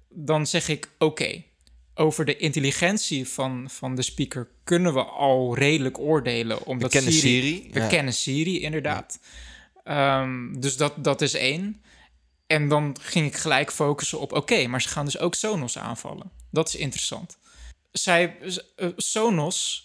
Dan zeg ik, oké, over de intelligentie van, van de speaker kunnen we al redelijk oordelen. Omdat kennen Siri, We ja. kennen Siri, inderdaad. Ehm, dus dat, dat is één. En dan ging ik gelijk focussen op, oké, maar ze gaan dus ook Sonos aanvallen. Dat is interessant. Zij, eh, Sonos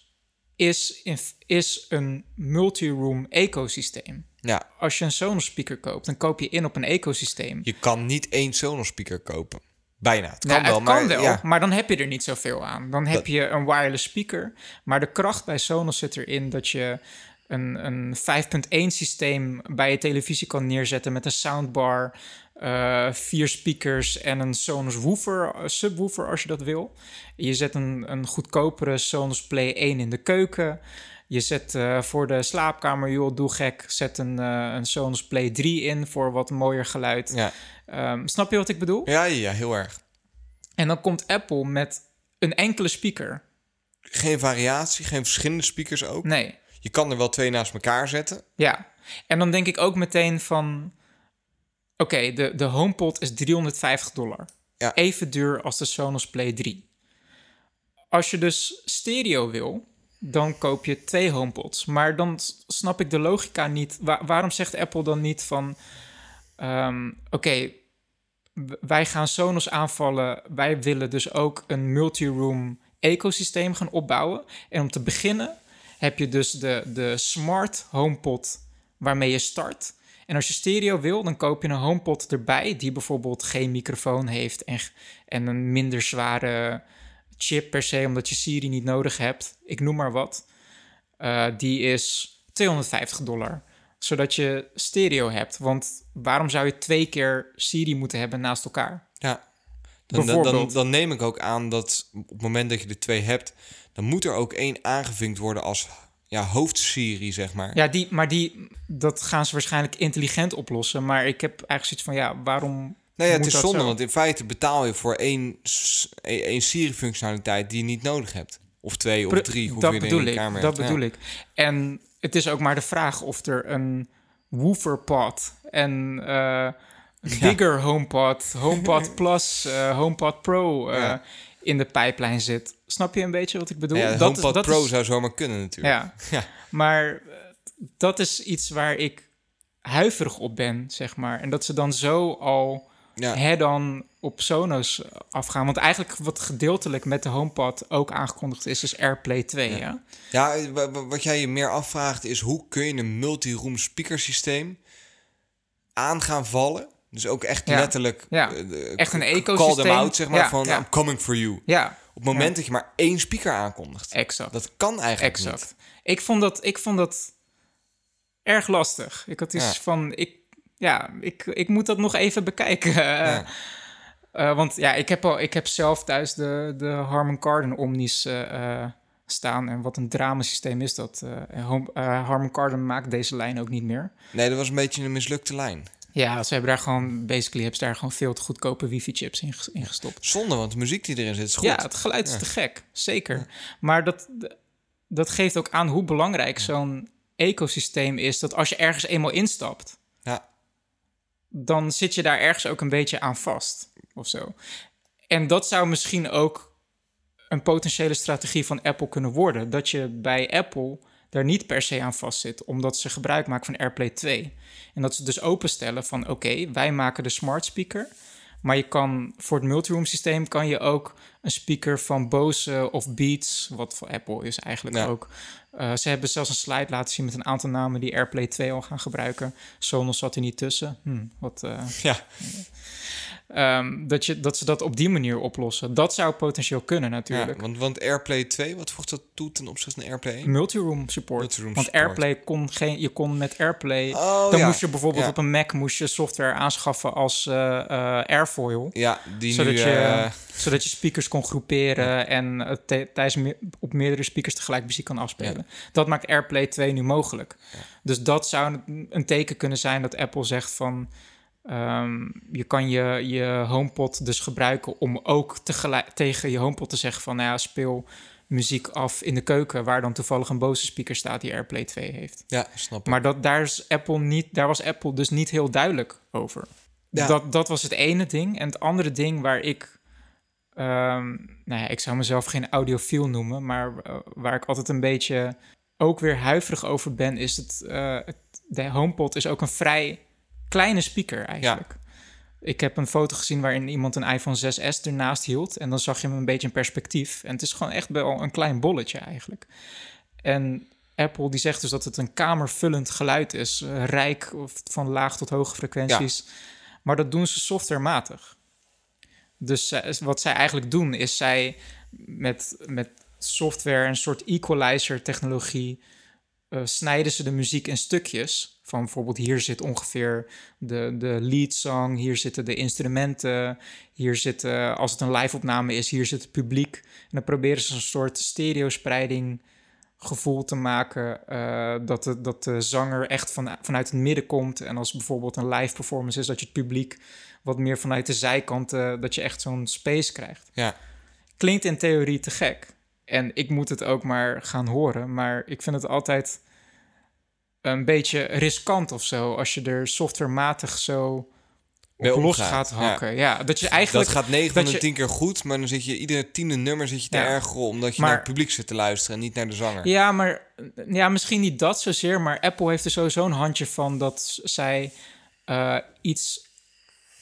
is, is een multi-room ecosysteem. ja, Als je een Sonos speaker koopt, dan koop je in op een ecosysteem. je kan niet één Sonos speaker kopen. Bijna. Het kan Ja, wel, het maar kan wel, ja. maar dan heb je er niet zoveel aan. Dan heb Dat- je een wireless speaker. Maar de kracht bij Sonos zit erin dat je een, een 5.1 systeem bij je televisie kan neerzetten met een soundbar, eh, vier speakers en een Sonos woofer, eh, subwoofer als je dat wil. Je zet een, een goedkopere Sonos Play 1 in de keuken. Je zet eh, voor de slaapkamer, joh, doe gek, zet een, eh, een Sonos Play 3 in voor wat mooier geluid. Ja. Ehm, snap je wat ik bedoel? Ja, ja, heel erg. En dan komt Apple met een enkele speaker. Geen variatie, geen verschillende speakers ook. Nee, Je kan er wel twee naast elkaar zetten. ja. En dan denk ik ook meteen van... Oké, de, de HomePod is 350 dollar. Ja. Even duur als de Sonos Play 3. Als je dus stereo wil, dan koop je twee HomePods. Maar dan snap ik de logica niet. Wa- waarom zegt Apple dan niet van... ehm, Oké, wij gaan Sonos aanvallen. Wij willen dus ook een multi-room ecosysteem gaan opbouwen. En om te beginnen heb je dus de, de smart HomePod waarmee je start. En als je stereo wil, dan koop je een HomePod erbij... die bijvoorbeeld geen microfoon heeft en, en een minder zware chip per se... omdat je Siri niet nodig hebt. Ik noem maar wat. Eh, die is 250 dollar zodat je stereo hebt. Want waarom zou je twee keer Siri moeten hebben naast elkaar? Ja. Dan, dan, dan, dan neem ik ook aan dat op het moment dat je er twee hebt, dan moet er ook één aangevinkt worden als ja, hoofd-Siri, zeg maar. Ja, die, maar die, dat gaan ze waarschijnlijk intelligent oplossen. Maar ik heb eigenlijk zoiets van, ja, waarom Nou ja, het is zonde, zo? want in feite betaal je voor één, s- één Siri-functionaliteit die je niet nodig hebt. Of twee of drie, hoeveel dat je bedoel in ik, kamer dat hebt. bedoel Ja. ik. En het is ook maar de vraag of er een wooferpod en eh bigger HomePod, HomePod Plus, eh, HomePod Pro eh, Ja. In de pijplijn zit. Snap je een beetje wat ik bedoel? Ja, de Dat is- HomePod dat Pro is- zou zomaar kunnen natuurlijk. Ja, Ja. maar eh, dat is iets waar ik huiverig op ben, zeg maar. En dat ze dan zo al Ja. head-on op Sonos afgaan. Want eigenlijk wat gedeeltelijk met de HomePod ook aangekondigd is, is AirPlay 2. Ja. Ja, wa- wat jij je meer afvraagt is hoe kun je een multi-room speakersysteem aan gaan vallen? Dus ook echt Ja. letterlijk Ja. eh, Echt een call them ecosysteem. out, zeg maar, van. I'm coming for you. ja, Op het moment dat je maar één speaker aankondigt. exact. Dat kan eigenlijk exact. niet. Ik vond dat, ik vond dat erg lastig. Ik had iets Ja. van, ik, ja, ik, ik moet dat nog even bekijken. Ja. Eh, want ja, ik heb, al, ik heb zelf thuis de, de Harman Kardon Omnis eh, staan. En wat een dramasysteem is dat. Eh, Harman Kardon maakt deze lijn ook niet meer. Nee, dat was een beetje een mislukte lijn. Ja, ze hebben daar gewoon, basically hebben ze daar gewoon veel te goedkope wifi-chips in, ges- in gestopt. Zonde, want de muziek die erin zit is goed. Ja, het geluid is te gek, zeker. Maar dat, dat geeft ook aan hoe belangrijk zo'n ecosysteem is. Dat als je ergens eenmaal instapt, Ja. dan zit je daar ergens ook een beetje aan vast of zo. En dat zou misschien ook een potentiële strategie van Apple kunnen worden. Dat je bij Apple daar niet per se aan vastzit, omdat ze gebruik maken van AirPlay 2. En dat ze dus openstellen van oké, wij maken de smart speaker. Maar je kan voor het multiroom systeem kan je ook een speaker van Bose of Beats, wat voor Apple is eigenlijk Ja. ook. Eh, ze hebben zelfs een slide laten zien met een aantal namen die AirPlay 2 al gaan gebruiken. Sonos zat er niet tussen. Hm, wat, eh, Ja. Ehm, dat, je, dat ze dat op die manier oplossen. Dat zou potentieel kunnen Ja, natuurlijk. want, want AirPlay 2, wat voegt dat toe ten opzichte van AirPlay 1? Multiroom support. Multiroom Want support. AirPlay kon geen. Je kon met AirPlay. Oh, dan ja. moest je bijvoorbeeld Ja. op een Mac moest je software aanschaffen als eh, eh, Airfoil. Ja, die zodat, nu... je, eh, zodat je speakers kon groeperen en tijdens me- op meerdere speakers tegelijk muziek kan afspelen. Dat maakt AirPlay 2 nu mogelijk. Dus dat zou een teken kunnen zijn dat Apple zegt van. Ehm, je kan je, je HomePod dus gebruiken om ook tegelijk tegen je HomePod te zeggen van... nou ja, speel muziek af in de keuken... waar dan toevallig een Bose speaker staat die AirPlay 2 heeft. ja, snap ik. Maar dat, daar, is Apple niet, daar was Apple dus niet heel duidelijk over. Ja. Dat, dat was het ene ding. En het andere ding waar ik... ehm, nou ja, ik zou mezelf geen audiofiel noemen... maar eh, waar ik altijd een beetje ook weer huiverig over ben... is het, eh, het de HomePod is ook een vrij kleine speaker eigenlijk. Ik heb een foto gezien waarin iemand een iPhone 6S ernaast hield... en dan zag je hem een beetje in perspectief. En het is gewoon echt wel een klein bolletje eigenlijk. En Apple die zegt dus dat het een kamervullend geluid is, eh, rijk of van laag tot hoge frequenties. Maar dat doen ze softwarematig. Dus wat zij eigenlijk doen is zij met, met software een soort equalizer technologie eh, snijden ze de muziek in stukjes. Van bijvoorbeeld hier zit ongeveer de, de lead song, hier zitten de instrumenten, hier zitten, als het een live opname is, hier zit het publiek. En dan proberen ze een soort stereospreiding gevoel te maken eh, dat, de, dat de zanger echt van, vanuit het midden komt. En als bijvoorbeeld een live performance is, dat je het publiek wat meer vanuit de zijkant, eh, dat je echt zo'n space krijgt. Ja. Klinkt in theorie te gek. En ik moet het ook maar gaan horen, maar ik vind het altijd een beetje riskant of zo, als je er softwarematig zo op los gaat hakken. Ja, dat je eigenlijk... dat gaat 9 van de je- 10 keer goed, maar dan zit je iedere tiende nummer zit je te Ja. omdat je Maar- naar het publiek zit te luisteren en niet naar de zanger. Ja, maar ja, misschien niet dat zozeer, maar Apple heeft er sowieso een handje van dat zij eh, iets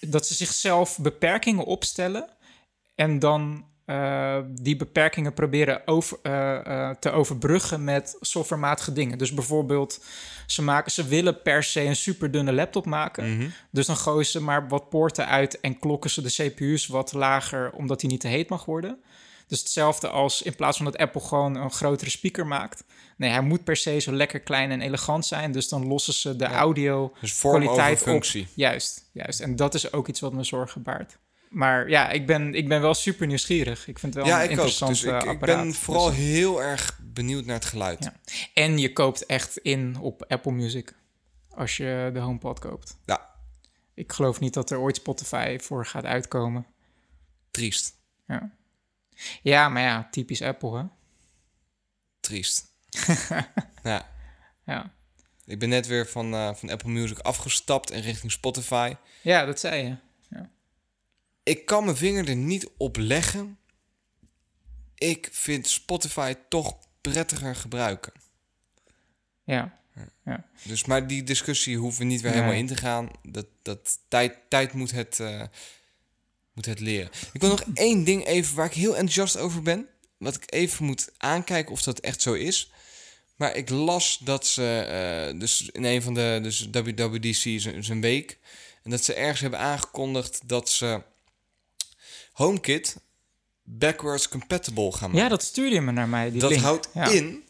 dat ze zichzelf beperkingen opstellen en dan eh, die beperkingen proberen over, eh, eh, te overbruggen met softwarematige dingen. Dus bijvoorbeeld, ze, maken, ze willen per se een super dunne laptop maken. Mhm. Dus dan gooien ze maar wat poorten uit en klokken ze de CPU's wat lager, omdat die niet te heet mag worden. Dus hetzelfde als in plaats van dat Apple gewoon een grotere speaker maakt. Nee, hij moet per se zo lekker klein en elegant zijn. Dus dan lossen ze de audio Dus vorm kwaliteit functie. op. Juist, juist. En dat is ook iets wat me zorgen baart. Maar ja, ik ben, ik ben wel super nieuwsgierig. Ik vind het wel Ja, een ook. interessant Dus ik, eh, ik ben vooral Dus, heel erg benieuwd naar het geluid. Ja. en je koopt echt in op Apple Music als je de HomePod koopt. Ja. Ik geloof niet dat er ooit Spotify voor gaat uitkomen. Triest. Ja, ja maar ja, typisch Apple, hè? Triest. ja. Ja. Ik ben net weer van, eh, van Apple Music afgestapt en richting Spotify. ja, dat zei je. Ik kan mijn vinger er niet op leggen. Ik vind Spotify toch prettiger gebruiken. Ja. Ja. Dus, maar die discussie hoeven we niet weer Nee. helemaal in te gaan. Dat, dat tijd, tijd moet, het, eh, moet het leren. Ik wil nog één ding even waar ik heel enthousiast over ben. Wat ik even moet aankijken of dat echt zo is. Maar ik las dat ze, eh, dus in een van de dus WWDC is een week. En dat ze ergens hebben aangekondigd dat ze HomeKit backwards compatible gaan maken. Ja, dat stuurde je me naar mij. Die Dat link. houdt Ja. in.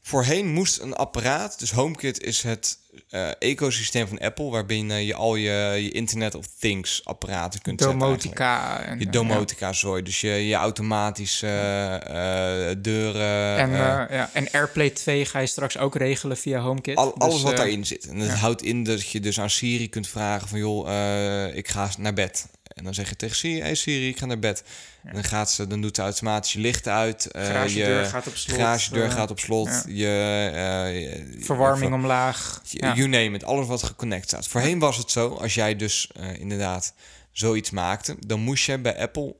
Voorheen moest een apparaat, dus HomeKit is het eh, ecosysteem van Apple, waarbinnen je al je, je Internet of Things apparaten kunt zetten. Domotica. En, Je eh, domotica zooi, dus je, je automatische eh, deuren. ja. En, ja. en AirPlay 2 ga je straks ook regelen via HomeKit. al, alles Dus, wat daarin zit. En dat ja. houdt in dat je dus aan Siri kunt vragen van... joh, ik ga naar bed. En dan zeg je tegen Siri, hey Siri, ik ga naar bed. En dan, gaat ze, dan doet ze automatisch je licht uit. eh, Garagedeur je gaat op slot, garagedeur eh, gaat op slot. ja. Je, eh, je- Verwarming omlaag. je- Ja. You name it, alles wat geconnect staat. Voorheen was het zo, als jij dus inderdaad zoiets maakte... dan moest je bij Apple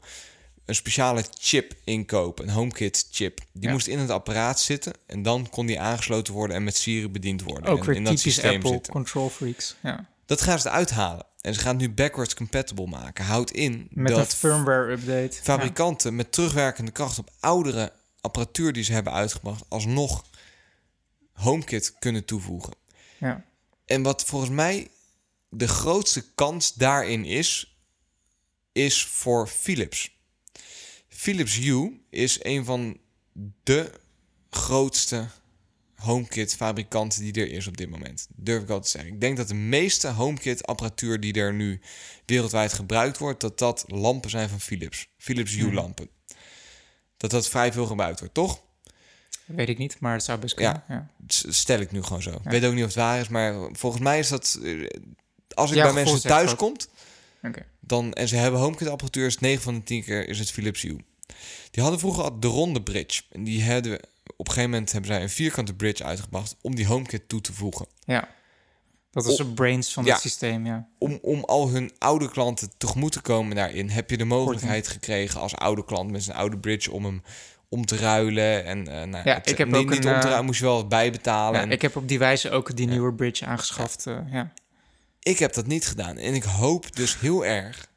een speciale chip inkopen, een HomeKit chip. Die Ja. moest in het apparaat zitten en dan kon die aangesloten worden en met Siri bediend worden. Ook en weer in dat systeem Apple zitten. control freaks. Ja. Dat gaan ze eruit halen. En ze gaan het nu backwards compatible maken. Houdt in Met dat een firmware update. fabrikanten met terugwerkende kracht op oudere apparatuur die ze hebben uitgebracht, alsnog HomeKit kunnen toevoegen. Ja. Ja. En wat volgens mij de grootste kans daarin is, is voor Philips. Philips Hue is een van de grootste HomeKit fabrikanten die er is op dit moment. Durf ik al te zeggen. Ik denk dat de meeste HomeKit apparatuur die er nu wereldwijd gebruikt wordt, dat dat lampen zijn van Philips. Philips Hue lampen. Dat dat vrij veel gebruikt wordt, toch? Weet ik niet, maar het zou best kunnen. Ja. Stel ik nu gewoon zo. Ik weet ook niet of het waar is, maar volgens mij is dat... eh, Als ik Ja, bij mensen thuis dat. kom, dan, en ze hebben HomeKit apparatuur, is 9 van de 10 keer is het Philips Hue. Die hadden vroeger al de ronde bridge. En die hadden, op een gegeven moment hebben zij een vierkante bridge uitgebracht om die HomeKit toe te voegen. Ja. Dat is een brains van Ja. het systeem, ja. Om, om al hun oude klanten tegemoet te komen daarin, heb je de mogelijkheid gekregen als oude klant met een oude bridge om hem om te ruilen. En, eh nou, Ja, het- ik heb niet, ook niet een, om te eh, ruilen, moest je wel bijbetalen. ja en ik heb op die wijze ook die nieuwe bridge aangeschaft. eh, ja. ik heb dat niet gedaan. En ik hoop dus heel erg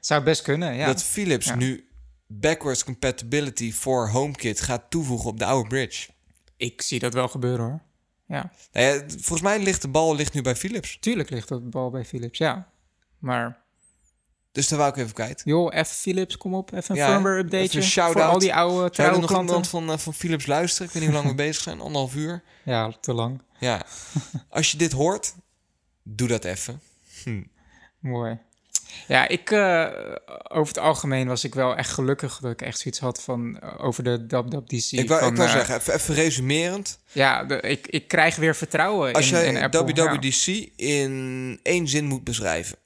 Zou best kunnen, ja. dat Philips nu backwards compatibility voor HomeKit gaat toevoegen op de oude bridge. Ik zie dat wel gebeuren, hoor. Ja. Nou ja, volgens mij ligt de bal ligt nu bij Philips. Tuurlijk ligt dat bal bij Philips, ja. Maar, Dus daar wou ik even kwijt. joh, even Philips, kom op. Even een Ja, firmware een shout-out. voor al die oude Zou trouwe nog iemand van, eh, van Philips luisteren? Ik weet niet hoe lang we bezig zijn. Anderhalf uur. Ja, te lang. Ja. Als je dit hoort, doe dat even. Mooi. Ja, ik, eh, over het algemeen was ik wel echt gelukkig dat ik echt zoiets had van eh, over de WWDC. Ik wou, van, ik wou eh, zeggen, even, even resumerend. Ja, de, ik, ik krijg weer vertrouwen Als in, jij in Apple. Ja, WWDC in één zin moet beschrijven.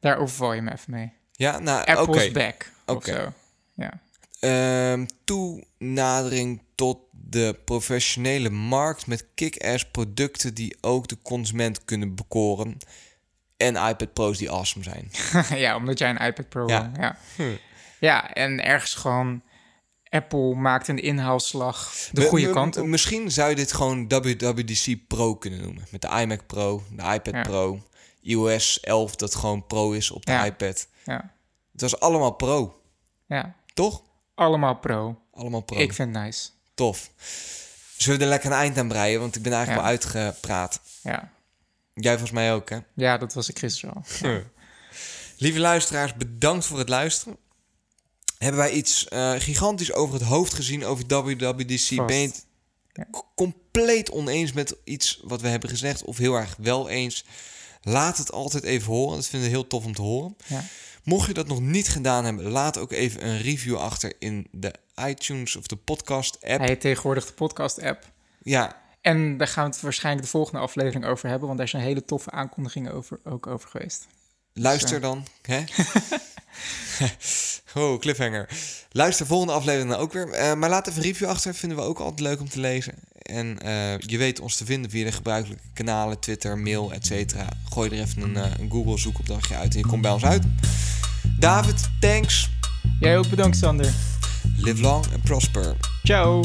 daar overval je me even mee. Ja, nou. Apple's back. of Oké. zo. Ja. Ehm, toenadering tot de professionele markt met kick-ass producten die ook de consument kunnen bekoren. En iPad Pro's die awesome zijn. ja, omdat jij een iPad Pro Ja. Hm. ja, en ergens gewoon... Apple maakt een inhaalslag de goede kant op. Misschien zou je dit gewoon WWDC Pro kunnen noemen. Met de iMac Pro, de iPad Ja. Pro, iOS 11 dat gewoon Pro is op de Ja. iPad. Ja. Het was allemaal Pro, ja, toch? allemaal pro. Allemaal Pro. Ik vind het nice. Tof. Zullen we er lekker een eind aan breien? Want ik ben eigenlijk wel uitgepraat. Ja. Jij volgens mij ook, hè? ja, dat was ik gisteren al. Lieve luisteraars, bedankt voor het luisteren. Hebben wij iets eh, gigantisch over het hoofd gezien over WWDC? Vast. Ben je het Ja. compleet oneens met iets wat we hebben gezegd? Of heel erg wel eens? Laat het altijd even horen. Dat vinden we heel tof om te horen. Ja. Mocht je dat nog niet gedaan hebben, laat ook even een review achter in de iTunes of de podcast app. Hij heet tegenwoordig de podcast-app. Ja, En daar gaan we het waarschijnlijk de volgende aflevering over hebben, want daar zijn hele toffe aankondigingen over, ook over geweest. luister Zo. dan. Hè? oh, cliffhanger. Luister volgende aflevering dan ook weer. Eh, maar laat even een review achter. Vinden we ook altijd leuk om te lezen. En eh, je weet ons te vinden via de gebruikelijke kanalen. Twitter, mail, et cetera. Gooi er even een, eh, een Google zoekopdrachtje uit en je komt bij ons uit. David, thanks. Jij ook bedankt, Sander. Live long and prosper. Ciao.